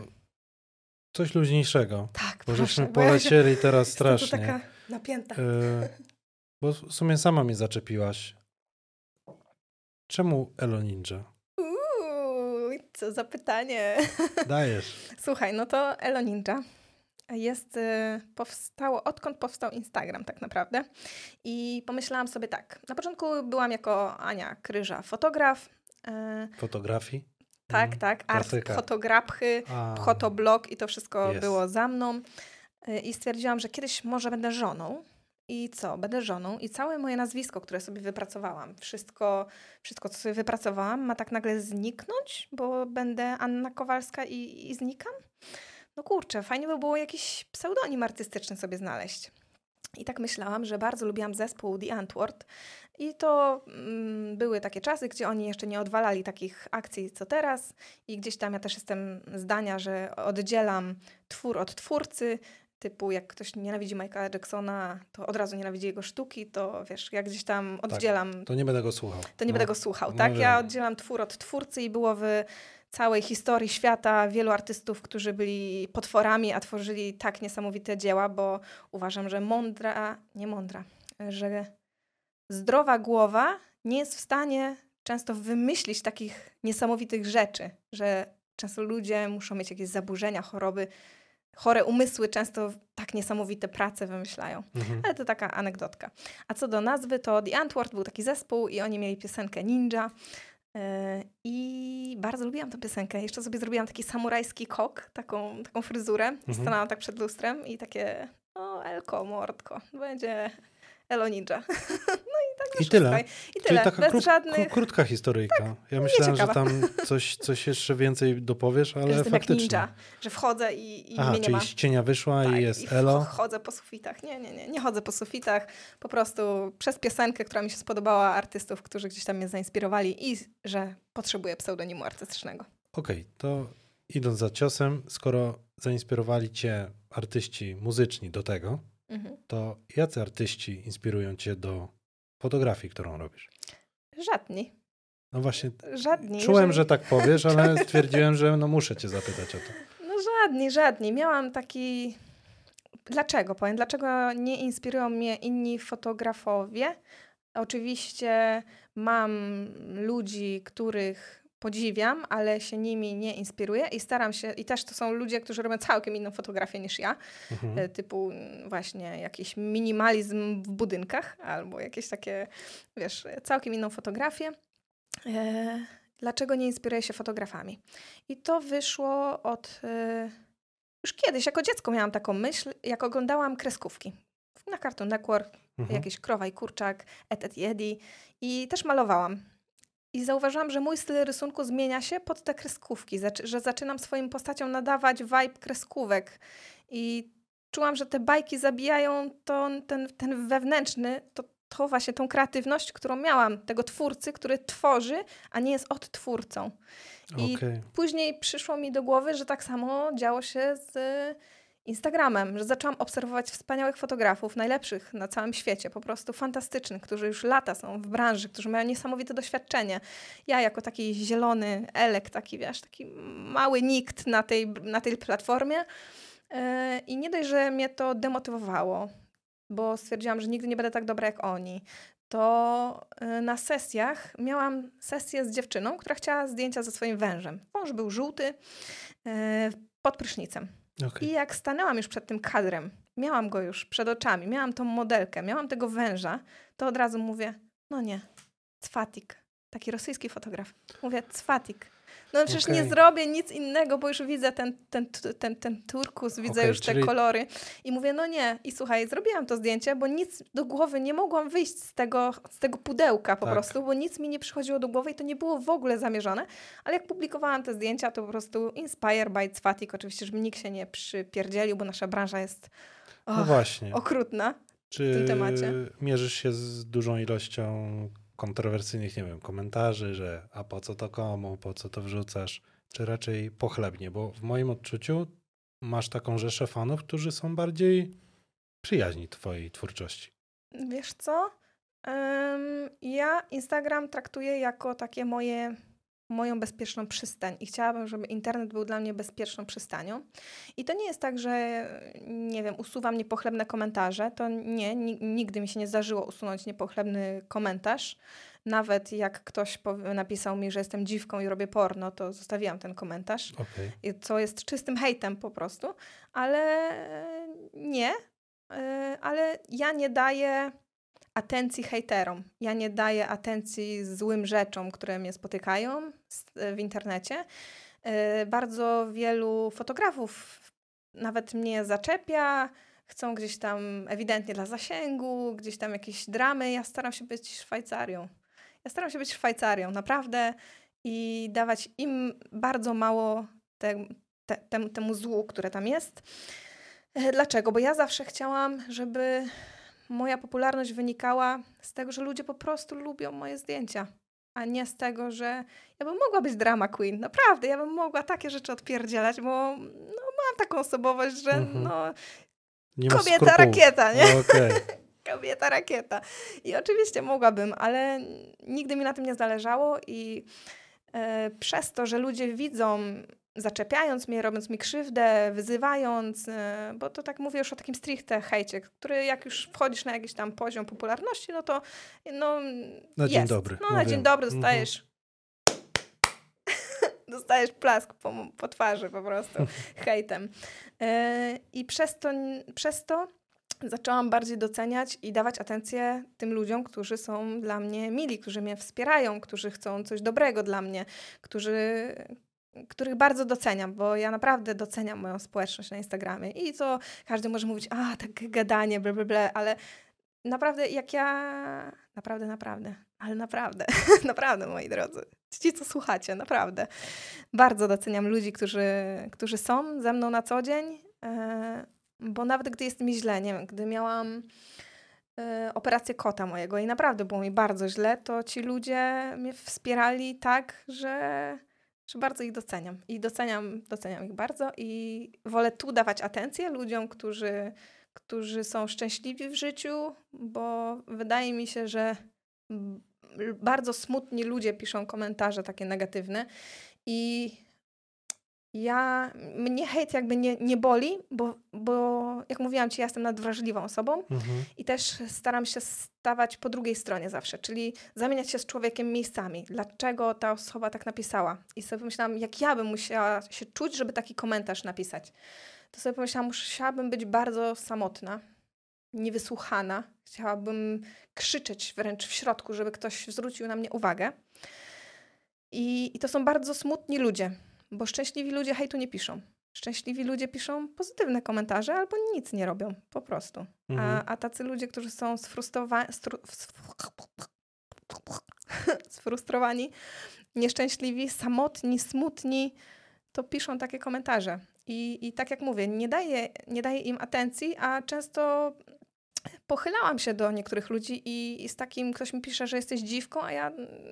coś luźniejszego.
Tak,
Bo
proszę.
żeśmy
bo ja się-
polecieli teraz
jestem
strasznie.
taka napięta.
E, bo w sumie sama mnie zaczepiłaś. Czemu Elo Ninja?
Uuu, co za pytanie.
Dajesz.
Słuchaj, no to Elo Ninja jest, y, powstało, odkąd powstał Instagram tak naprawdę. I pomyślałam sobie tak, na początku byłam jako Ania Kryża, fotograf, y,
Fotografii?
tak,
Mhm.
tak, art,
A,
fotoblog i to wszystko
Jest.
było za mną. Y, I stwierdziłam, że kiedyś może będę żoną. I co? Będę żoną i całe moje nazwisko, które sobie wypracowałam, wszystko, wszystko co sobie wypracowałam, ma tak nagle zniknąć, bo będę Anna Kowalska i, i znikam? No kurczę, fajnie by było jakiś pseudonim artystyczny sobie znaleźć. I tak myślałam, że bardzo lubiłam zespół The Antwoord. I to mm, były takie czasy, gdzie oni jeszcze nie odwalali takich akcji co teraz. I gdzieś tam ja też jestem zdania, że oddzielam twór od twórcy. Typu jak ktoś nienawidzi Michaela Jacksona, to od razu nienawidzi jego sztuki, to wiesz, jak gdzieś tam oddzielam
to nie będę go słuchał.
to nie
No.
będę go słuchał,
no
tak? Ja oddzielam twór od twórcy i było w całej historii świata wielu artystów, którzy byli potworami, a tworzyli tak niesamowite dzieła, bo uważam, że mądra, nie mądra, że zdrowa głowa nie jest w stanie często wymyślić takich niesamowitych rzeczy, że często ludzie muszą mieć jakieś zaburzenia, choroby, chore umysły często tak niesamowite prace wymyślają.
Mhm.
Ale to taka anegdotka. A co do nazwy, to The Antwoord był taki zespół i oni mieli piosenkę Ninja. Yy, I bardzo lubiłam tę piosenkę. Jeszcze sobie zrobiłam taki samurajski kok, taką, taką fryzurę. I
Mhm.
stanęłam tak przed lustrem i takie, o Elko, mordko, będzie Elo Ninja. i tak
I tyle. Czyli
tyle,
taka
żadnych...
kró- krótka historyjka. ja myślałem, że tam coś, coś jeszcze więcej dopowiesz, ale faktycznie.
ninja, że wchodzę i, i
Aha,
mnie nie
czyli
ma.
cienia wyszła
Tak,
i jest
i
Elo.
ch- chodzę po sufitach. Nie, nie, nie, nie chodzę po sufitach. Po prostu przez piosenkę, która mi się spodobała, artystów, którzy gdzieś tam mnie zainspirowali i że potrzebuję pseudonimu artystycznego.
Okej, to idąc za ciosem, skoro zainspirowali cię artyści muzyczni do tego,
Mhm.
to jacy artyści inspirują cię do fotografii, którą robisz?
Żadni.
No właśnie,
Żadni.
czułem,
Jeżeli-
że tak powiesz, ale stwierdziłem, że no muszę cię zapytać o to.
No żadni, żadni. Miałam taki... Dlaczego? Powiem, dlaczego nie inspirują mnie inni fotografowie? Oczywiście mam ludzi, których podziwiam, ale się nimi nie inspiruję i staram się, i też to są ludzie, którzy robią całkiem inną fotografię niż ja,
Mhm.
e, typu mm, właśnie jakiś minimalizm w budynkach albo jakieś takie, wiesz, całkiem inną fotografię. E, Dlaczego nie inspiruję się fotografami? I to wyszło od. e, Już kiedyś, jako dziecko miałam taką myśl, jak oglądałam kreskówki na Cartoon Network,
Mhm.
jakiś Krowa i Kurczak, Et et Yedi i też malowałam. I zauważyłam, że mój styl rysunku zmienia się pod te kreskówki, że zaczynam swoim postaciom nadawać vibe kreskówek. I czułam, że te bajki zabijają to, ten, ten wewnętrzny, to, to właśnie tą kreatywność, którą miałam, tego twórcy, który tworzy, a nie jest odtwórcą. I
Okej.
Później przyszło mi do głowy, że tak samo działo się z Instagramem, że zaczęłam obserwować wspaniałych fotografów, najlepszych na całym świecie, po prostu fantastycznych, którzy już lata są w branży, którzy mają niesamowite doświadczenie. Ja jako taki zielony elek, taki wiesz, taki mały nikt na tej, na tej platformie yy, i nie dość, że mnie to demotywowało, bo stwierdziłam, że nigdy nie będę tak dobra jak oni, to y, na sesjach miałam sesję z dziewczyną, która chciała zdjęcia ze swoim wężem. Wąż był żółty, y, pod prysznicem.
Okej.
I jak stanęłam już przed tym kadrem, miałam go już przed oczami, miałam tą modelkę, miałam tego węża, to od razu mówię, no nie, Cwatik. Taki rosyjski fotograf. Mówię, Cwatik. No przecież nie
Okej.
zrobię nic innego, bo już widzę ten, ten, ten, ten turkus, widzę
Okej,
już te
czyli-
kolory. I mówię, no nie. I słuchaj, zrobiłam to zdjęcie, bo nic do głowy nie mogłam wyjść z tego, z tego pudełka po
Tak.
prostu, bo nic mi nie przychodziło do głowy i to nie było w ogóle zamierzone. Ale jak publikowałam te zdjęcia, to po prostu inspire by Cwatik. Oczywiście, żeby nikt się nie przypierdzielił, bo nasza branża jest
No
och,
właśnie.
okrutna.
Czy
tym temacie.
mierzysz się z dużą ilością kontrowersyjnych, nie wiem, komentarzy, że a po co to komu, po co to wrzucasz, czy raczej pochlebnie? Bo w moim odczuciu masz taką rzeszę fanów, którzy są bardziej przyjaźni twojej twórczości.
Wiesz co? Ja Instagram traktuję jako takie moje, moją bezpieczną przystań i chciałabym, żeby internet był dla mnie bezpieczną przystanią. I to nie jest tak, że nie wiem, usuwam niepochlebne komentarze. To nie, ni- nigdy mi się nie zdarzyło usunąć niepochlebny komentarz. Nawet jak ktoś napisał mi, że jestem dziwką i robię porno, to zostawiłam ten komentarz i co jest czystym hejtem po prostu, ale nie, e, ale ja nie daję atencji hejterom. Ja nie daję atencji złym rzeczom, które mnie spotykają s- w internecie. E, Bardzo wielu fotografów nawet mnie zaczepia, chcą gdzieś tam ewidentnie dla zasięgu, gdzieś tam jakieś dramy. Ja staram się być Szwajcarią. Ja staram się być Szwajcarią, naprawdę i dawać im bardzo mało te, te, temu, temu złu, które tam jest. E, Dlaczego? Bo ja zawsze chciałam, żeby moja popularność wynikała z tego, że ludzie po prostu lubią moje zdjęcia, a nie z tego, że ja bym mogła być drama queen. Naprawdę, ja bym mogła takie rzeczy odpierdzielać, bo no, mam taką osobowość, że
Mhm.
no, kobieta rakieta, nie?
Okej.
kobieta rakieta. I oczywiście mogłabym, ale nigdy mi na tym nie zależało i e, przez to, że ludzie widzą, zaczepiając mnie, robiąc mi krzywdę, wyzywając, e, bo to tak mówię już o takim stricte hejcie, który jak już wchodzisz na jakiś tam poziom popularności, no to no,
Na
jest.
dzień dobry.
No,
No
na
wiem.
dzień dobry
Mhm.
dostajesz dostajesz plask po, po twarzy po prostu hejtem. E, I przez to, przez to zaczęłam bardziej doceniać i dawać atencję tym ludziom, którzy są dla mnie mili, którzy mnie wspierają, którzy chcą coś dobrego dla mnie, którzy, których bardzo doceniam, bo ja naprawdę doceniam moją społeczność na Instagramie. I to każdy może mówić, a tak gadanie, bla, bla, bla, ale naprawdę jak ja, naprawdę, naprawdę, ale naprawdę, naprawdę moi drodzy, ci co słuchacie, naprawdę, bardzo doceniam ludzi, którzy, którzy są ze mną na co dzień, e, bo nawet gdy jest mi źle, nie wiem, gdy miałam e, operację kota mojego i naprawdę było mi bardzo źle, to ci ludzie mnie wspierali tak, że, że bardzo ich doceniam. I doceniam, doceniam ich bardzo i wolę tu dawać atencję ludziom, którzy, którzy są szczęśliwi w życiu, bo wydaje mi się, że bardzo smutni ludzie piszą komentarze takie negatywne i ja, mnie hejt jakby nie, nie boli, bo, bo jak mówiłam ci, ja jestem nadwrażliwą osobą
Mhm.
i też staram się stawać po drugiej stronie zawsze, czyli zamieniać się z człowiekiem miejscami. Dlaczego ta osoba tak napisała? I sobie pomyślałam, jak ja bym musiała się czuć, żeby taki komentarz napisać. To sobie pomyślałam, musiałabym być bardzo samotna, niewysłuchana. Chciałabym krzyczeć wręcz w środku, żeby ktoś zwrócił na mnie uwagę. I, I to są bardzo smutni ludzie, bo szczęśliwi ludzie hejtu nie piszą. Szczęśliwi ludzie piszą pozytywne komentarze albo nic nie robią, po prostu.
Mhm.
A, a tacy ludzie, którzy są sfrustrowani, sfrustrowani, nieszczęśliwi, samotni, smutni, to piszą takie komentarze. I, i tak jak mówię, nie daję, nie daję im atencji, a często pochylałam się do niektórych ludzi i, i z takim ktoś mi pisze, że jesteś dziwką, a ja,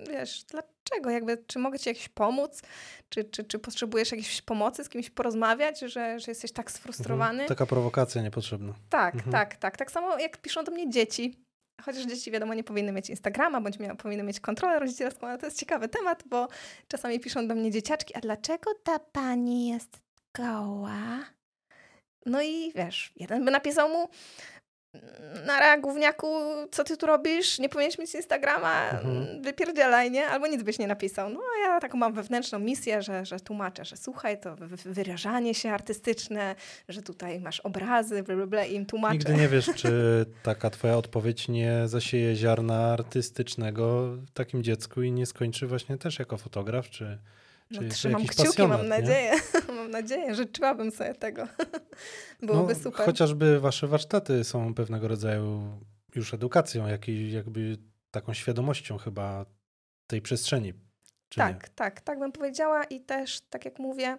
wiesz, dlaczego? Jakby, czy mogę ci jakiś pomóc? Czy, czy, czy potrzebujesz jakiejś pomocy, z kimś porozmawiać, że, że jesteś tak sfrustrowany?
Mhm. Taka prowokacja niepotrzebna.
Tak,
Mhm.
tak, tak. Tak samo jak piszą do mnie dzieci. Chociaż dzieci, wiadomo, nie powinny mieć Instagrama, bądź mia- powinny mieć kontrolę rodzicielską, ale to jest ciekawy temat, bo czasami piszą do mnie dzieciaczki, a dlaczego ta pani jest goła? No i wiesz, jeden by napisał mu, nara gówniaku, co ty tu robisz? Nie powinieneś mieć Instagrama,
Mhm.
wypierdzielaj, nie? Albo nic byś nie napisał. No a ja taką mam wewnętrzną misję, że, że tłumaczę, że słuchaj, to wy- wy- wyrażanie się artystyczne, że tutaj masz obrazy, bla, bla, bla i im tłumaczę.
Nigdy nie wiesz, czy taka twoja odpowiedź nie zasieje ziarna artystycznego w takim dziecku i nie skończy właśnie też jako fotograf, czy,
No, trzymam kciuki, mam nadzieję. mam nadzieję, życzyłabym sobie tego. Byłoby
no,
super.
Chociażby wasze warsztaty są pewnego rodzaju już edukacją, jak i jakby taką świadomością chyba tej przestrzeni.
Tak,
Nie?
tak, tak bym powiedziała i też, tak jak mówię,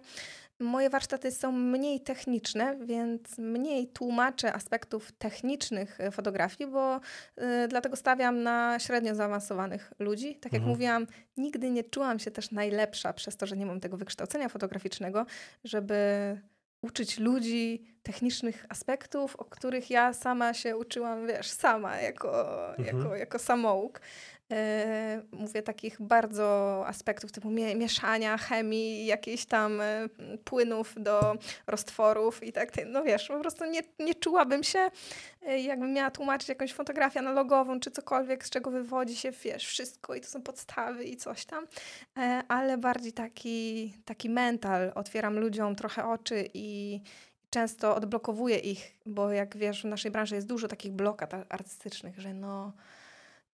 moje warsztaty są mniej techniczne, więc mniej tłumaczę aspektów technicznych e, fotografii, bo y, dlatego stawiam na średnio zaawansowanych ludzi. Tak jak
Mhm.
mówiłam, nigdy nie czułam się też najlepsza przez to, że nie mam tego wykształcenia fotograficznego, żeby uczyć ludzi technicznych aspektów, o których ja sama się uczyłam, wiesz, sama, jako,
Mhm.
jako, jako samouk. E, mówię takich bardzo aspektów typu mie- mieszania, chemii, jakichś tam e, płynów do roztworów i tak, no wiesz, po prostu nie, nie czułabym się, e, jakbym miała tłumaczyć jakąś fotografię analogową, czy cokolwiek, z czego wywodzi się, wiesz, wszystko i to są podstawy i coś tam, ale bardziej taki, taki mental, otwieram ludziom trochę oczy i często odblokowuję ich, bo jak wiesz, w naszej branży jest dużo takich blokad artystycznych, że no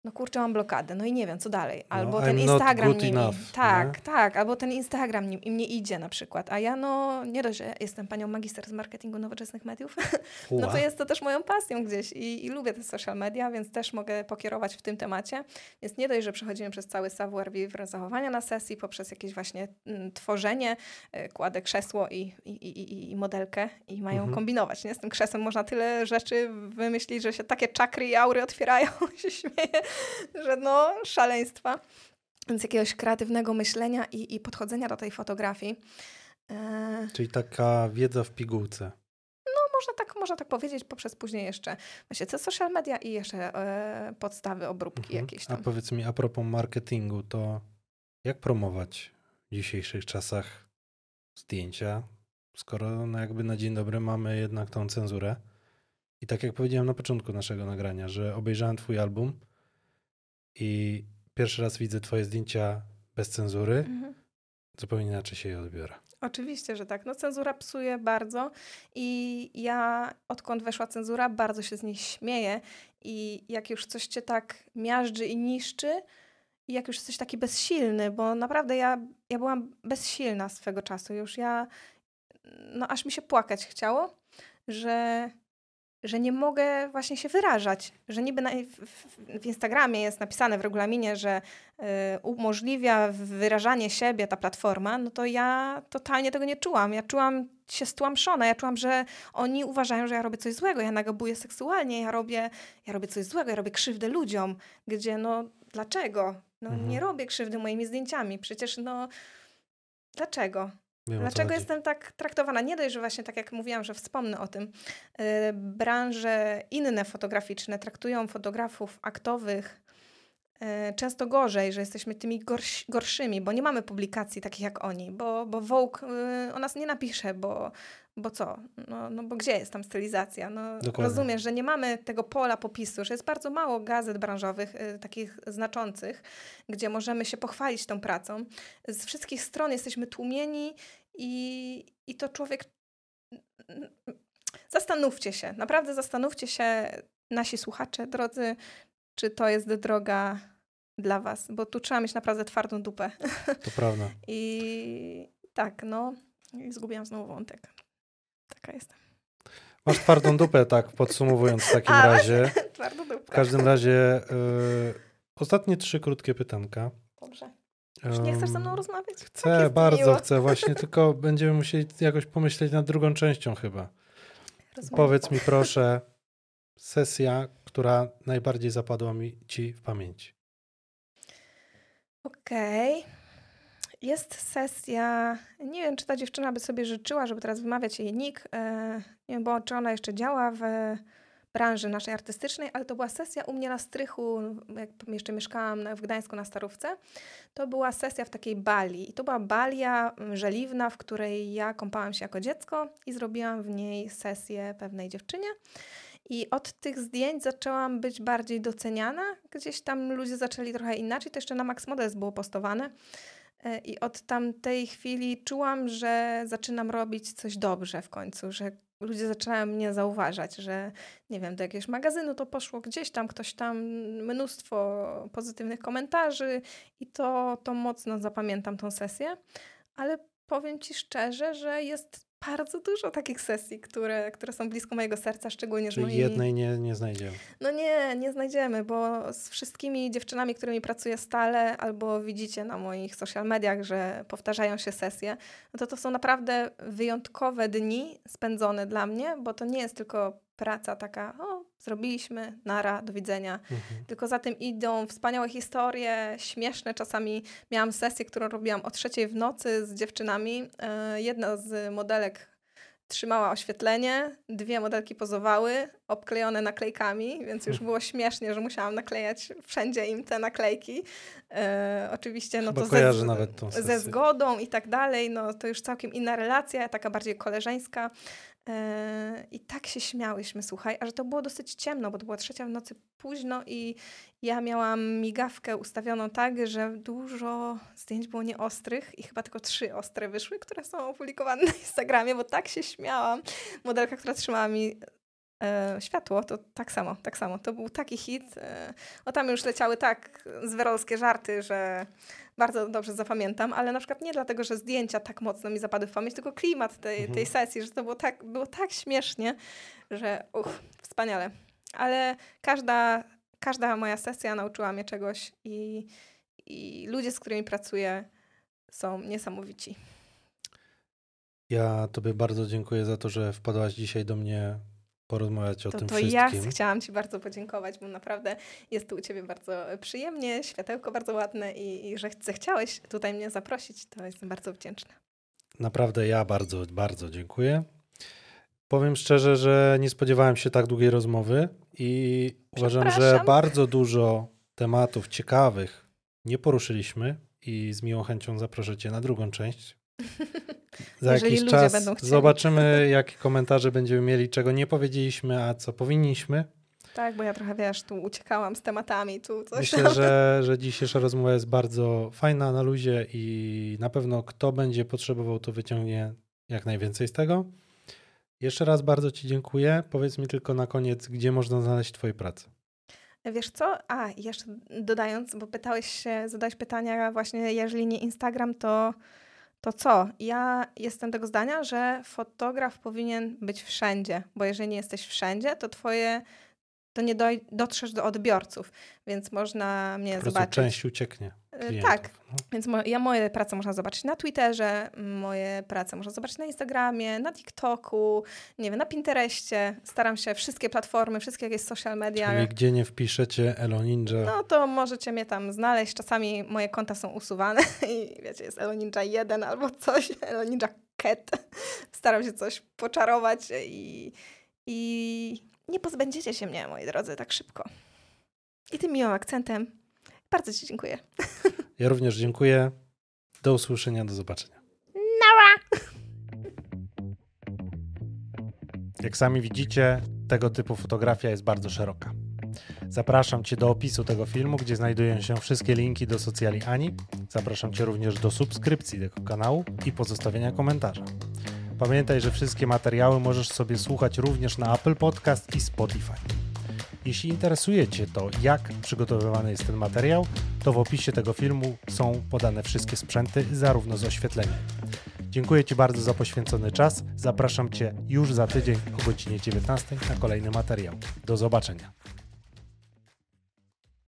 no kurczę, mam blokadę, no i nie wiem, co dalej. Albo
No,
ten Instagram nie,
enough,
mi, tak,
nie?
tak, albo ten Instagram nie, im nie idzie na przykład. A ja no, nie dość, że jestem panią magister z marketingu nowoczesnych mediów, no to jest to też moją pasją gdzieś i, i lubię te social media, więc też mogę pokierować w tym temacie. Więc nie dość, że przechodzimy przez cały savoir vivre zachowania na sesji, poprzez jakieś właśnie mm, tworzenie, y, kładę krzesło i, i, i, i- modelkę i mają
Mhm.
kombinować. Nie? Z tym krzesłem można tyle rzeczy wymyślić, że się takie czakry i aury otwierają, się śmieję, że no szaleństwa. Więc jakiegoś kreatywnego myślenia i, i podchodzenia do tej fotografii. E,
Czyli taka wiedza w pigułce.
no, można tak, można tak powiedzieć, poprzez później jeszcze właśnie te social media i jeszcze e, podstawy obróbki
Mhm.
jakieś
A
tam.
powiedz mi, a propos marketingu, to jak promować w dzisiejszych czasach zdjęcia, skoro no jakby na dzień dobry mamy jednak tą cenzurę? I tak jak powiedziałem na początku naszego nagrania, że obejrzałem twój album i pierwszy raz widzę twoje zdjęcia bez cenzury,
Mhm.
zupełnie inaczej się je odbiorę.
Oczywiście, że tak. No cenzura psuje bardzo i ja odkąd weszła cenzura, bardzo się z niej śmieję i jak już coś cię tak miażdży i niszczy i jak już jesteś taki bezsilny, bo naprawdę ja, ja byłam bezsilna swego czasu już. Ja, no aż mi się płakać chciało, że, że nie mogę właśnie się wyrażać, że niby na, w, w, Instagramie jest napisane w regulaminie, że y, umożliwia wyrażanie siebie ta platforma, no to ja totalnie tego nie czułam. Ja czułam się stłamszona, ja czułam, że oni uważają, że ja robię coś złego, ja nagabuję seksualnie, ja robię, ja robię coś złego, ja robię krzywdę ludziom, gdzie no dlaczego? No
Mhm.
nie robię krzywdy moimi zdjęciami, przecież no dlaczego?
Wiem,
Dlaczego jestem tak traktowana? Nie dość, że właśnie tak jak mówiłam, że wspomnę o tym, yy, branże inne fotograficzne traktują fotografów aktowych często gorzej, że jesteśmy tymi gorsi, gorszymi, bo nie mamy publikacji takich jak oni, bo, bo Vogue yy, o nas nie napisze, bo, bo co? No, no bo gdzie jest tam stylizacja? No,
Dokładnie.
rozumiesz, że nie mamy tego pola popisu, że jest bardzo mało gazet branżowych, yy, takich znaczących, gdzie możemy się pochwalić tą pracą. Z wszystkich stron jesteśmy tłumieni i, i to człowiek. Zastanówcie się, naprawdę zastanówcie się, nasi słuchacze, drodzy, czy to jest droga dla Was, bo tu trzeba mieć naprawdę twardą dupę.
To prawda.
I tak, no, i zgubiłam znowu wątek. Taka jestem.
Masz twardą dupę, tak podsumowując w takim
A,
razie.
Twardą dupę.
W każdym razie y, ostatnie trzy krótkie pytanka.
Dobrze. Już nie chcesz ze mną rozmawiać? Tak
Chcę,
jest
bardzo
miło.
chcę, właśnie tylko będziemy musieli jakoś pomyśleć nad drugą częścią chyba.
Rozumiem.
Powiedz mi proszę, sesja, która najbardziej zapadła mi ci w pamięci.
Okej. Jest sesja. Nie wiem, czy ta dziewczyna by sobie życzyła, żeby teraz wymawiać jej nick. E, nie wiem, bo czy ona jeszcze działa w branży naszej artystycznej, ale to była sesja u mnie na strychu, jak jeszcze mieszkałam w Gdańsku na Starówce. To była sesja w takiej bali. I to była balia żeliwna, w której ja kąpałam się jako dziecko i zrobiłam w niej sesję pewnej dziewczynie. I od tych zdjęć zaczęłam być bardziej doceniana. Gdzieś tam ludzie zaczęli trochę inaczej. To jeszcze na Max Models było postowane. E, I od tamtej chwili czułam, że zaczynam robić coś dobrze w końcu, że ludzie zaczynają mnie zauważać, że nie wiem, do jakiegoś magazynu to poszło gdzieś tam, ktoś tam, mnóstwo pozytywnych komentarzy i to, to mocno zapamiętam tą sesję. Ale powiem Ci szczerze, że jest bardzo dużo takich sesji, które, które są blisko mojego serca, szczególnie
Czyli
z moimi...
jednej nie, nie znajdziemy.
No nie, nie znajdziemy, bo z wszystkimi dziewczynami, którymi pracuję stale, albo widzicie na moich social mediach, że powtarzają się sesje, no to to są naprawdę wyjątkowe dni spędzone dla mnie, bo to nie jest tylko praca taka, o, zrobiliśmy, nara, do widzenia.
Mhm.
Tylko za tym idą wspaniałe historie, śmieszne. Czasami miałam sesję, którą robiłam o trzeciej w nocy z dziewczynami. E, Jedna z modelek trzymała oświetlenie, dwie modelki pozowały, obklejone naklejkami, więc już było śmiesznie, że musiałam naklejać wszędzie im te naklejki. E, oczywiście, no
Chyba
to ze,
nawet tą
ze zgodą i tak dalej, no to już całkiem inna relacja, taka bardziej koleżeńska. E, I tak się śmiałyśmy, słuchaj, a że to było dosyć ciemno, bo to była trzecia w nocy późno i ja miałam migawkę ustawioną tak, że dużo zdjęć było nieostrych i chyba tylko trzy ostre wyszły, które są opublikowane na Instagramie, bo tak się śmiałam. Modelka, która trzymała mi e, światło, to tak samo, tak samo. To był taki hit. E, o tam już leciały tak zwyrolskie żarty, że bardzo dobrze zapamiętam, ale na przykład nie dlatego, że zdjęcia tak mocno mi zapadły w pamięć, tylko klimat tej,
Mhm.
tej sesji, że to było tak, było tak śmiesznie, że uch, wspaniale. Ale każda, każda moja sesja nauczyła mnie czegoś i, i ludzie, z którymi pracuję, są niesamowici.
Ja Tobie bardzo dziękuję za to, że wpadłaś dzisiaj do mnie porozmawiać o
To,
tym
to
wszystkim.
ja chciałam Ci bardzo podziękować, bo naprawdę jest tu u Ciebie bardzo przyjemnie, światełko bardzo ładne i, i że zechciałeś tutaj mnie zaprosić, to jestem bardzo wdzięczna.
Naprawdę ja bardzo, bardzo dziękuję. Powiem szczerze, że nie spodziewałem się tak długiej rozmowy i uważam, że bardzo dużo tematów ciekawych nie poruszyliśmy i z miłą chęcią zaproszę Cię na drugą część. Za
Jeżeli
jakiś
ludzie
czas
będą chcieli.
zobaczymy, jakie komentarze będziemy mieli, czego nie powiedzieliśmy, a co powinniśmy.
Tak, bo ja trochę, wiesz, tu uciekałam z tematami, tu coś tam.
Myślę, że, że dzisiejsza rozmowa jest bardzo fajna na luzie i na pewno kto będzie potrzebował, to wyciągnie jak najwięcej z tego. Jeszcze raz bardzo Ci dziękuję. Powiedz mi tylko na koniec, gdzie można znaleźć Twoje prace.
Wiesz co? A, jeszcze dodając, bo pytałeś się, zadałeś pytania właśnie, jeżeli nie Instagram, to, to co? Ja jestem tego zdania, że fotograf powinien być wszędzie, bo jeżeli nie jesteś wszędzie, to twoje, to nie doj- dotrzesz do odbiorców, więc można mnie
Po
zobaczyć.
część ucieknie.
E,
Klientów.
Tak,
No.
więc mo- ja moje prace można zobaczyć na Twitterze, moje prace można zobaczyć na Instagramie, na TikToku, nie wiem, na Pinterestie. Staram się wszystkie platformy, wszystkie jakieś social media.
Czyli gdzie nie wpiszecie Elo Ninja,
No to możecie mnie tam znaleźć. Czasami moje konta są usuwane i wiecie, jest Elo Ninja 1 albo coś, Elo Ninja Cat. Staram się coś poczarować i, i nie pozbędziecie się mnie, moi drodzy, tak szybko. I tym miłym akcentem bardzo Ci dziękuję.
ja również dziękuję. Do usłyszenia, do zobaczenia. Jak sami widzicie, tego typu fotografia jest bardzo szeroka. Zapraszam Cię do opisu tego filmu, gdzie znajdują się wszystkie linki do socjali Ani. Zapraszam Cię również do subskrypcji tego kanału i pozostawienia komentarza. Pamiętaj, że wszystkie materiały możesz sobie słuchać również na Apple Podcast i Spotify. Jeśli interesuje Cię to, jak przygotowywany jest ten materiał, to w opisie tego filmu są podane wszystkie sprzęty, zarówno z oświetleniem. Dziękuję Ci bardzo za poświęcony czas. Zapraszam Cię już za tydzień o godzinie 19 na kolejny materiał. Do zobaczenia.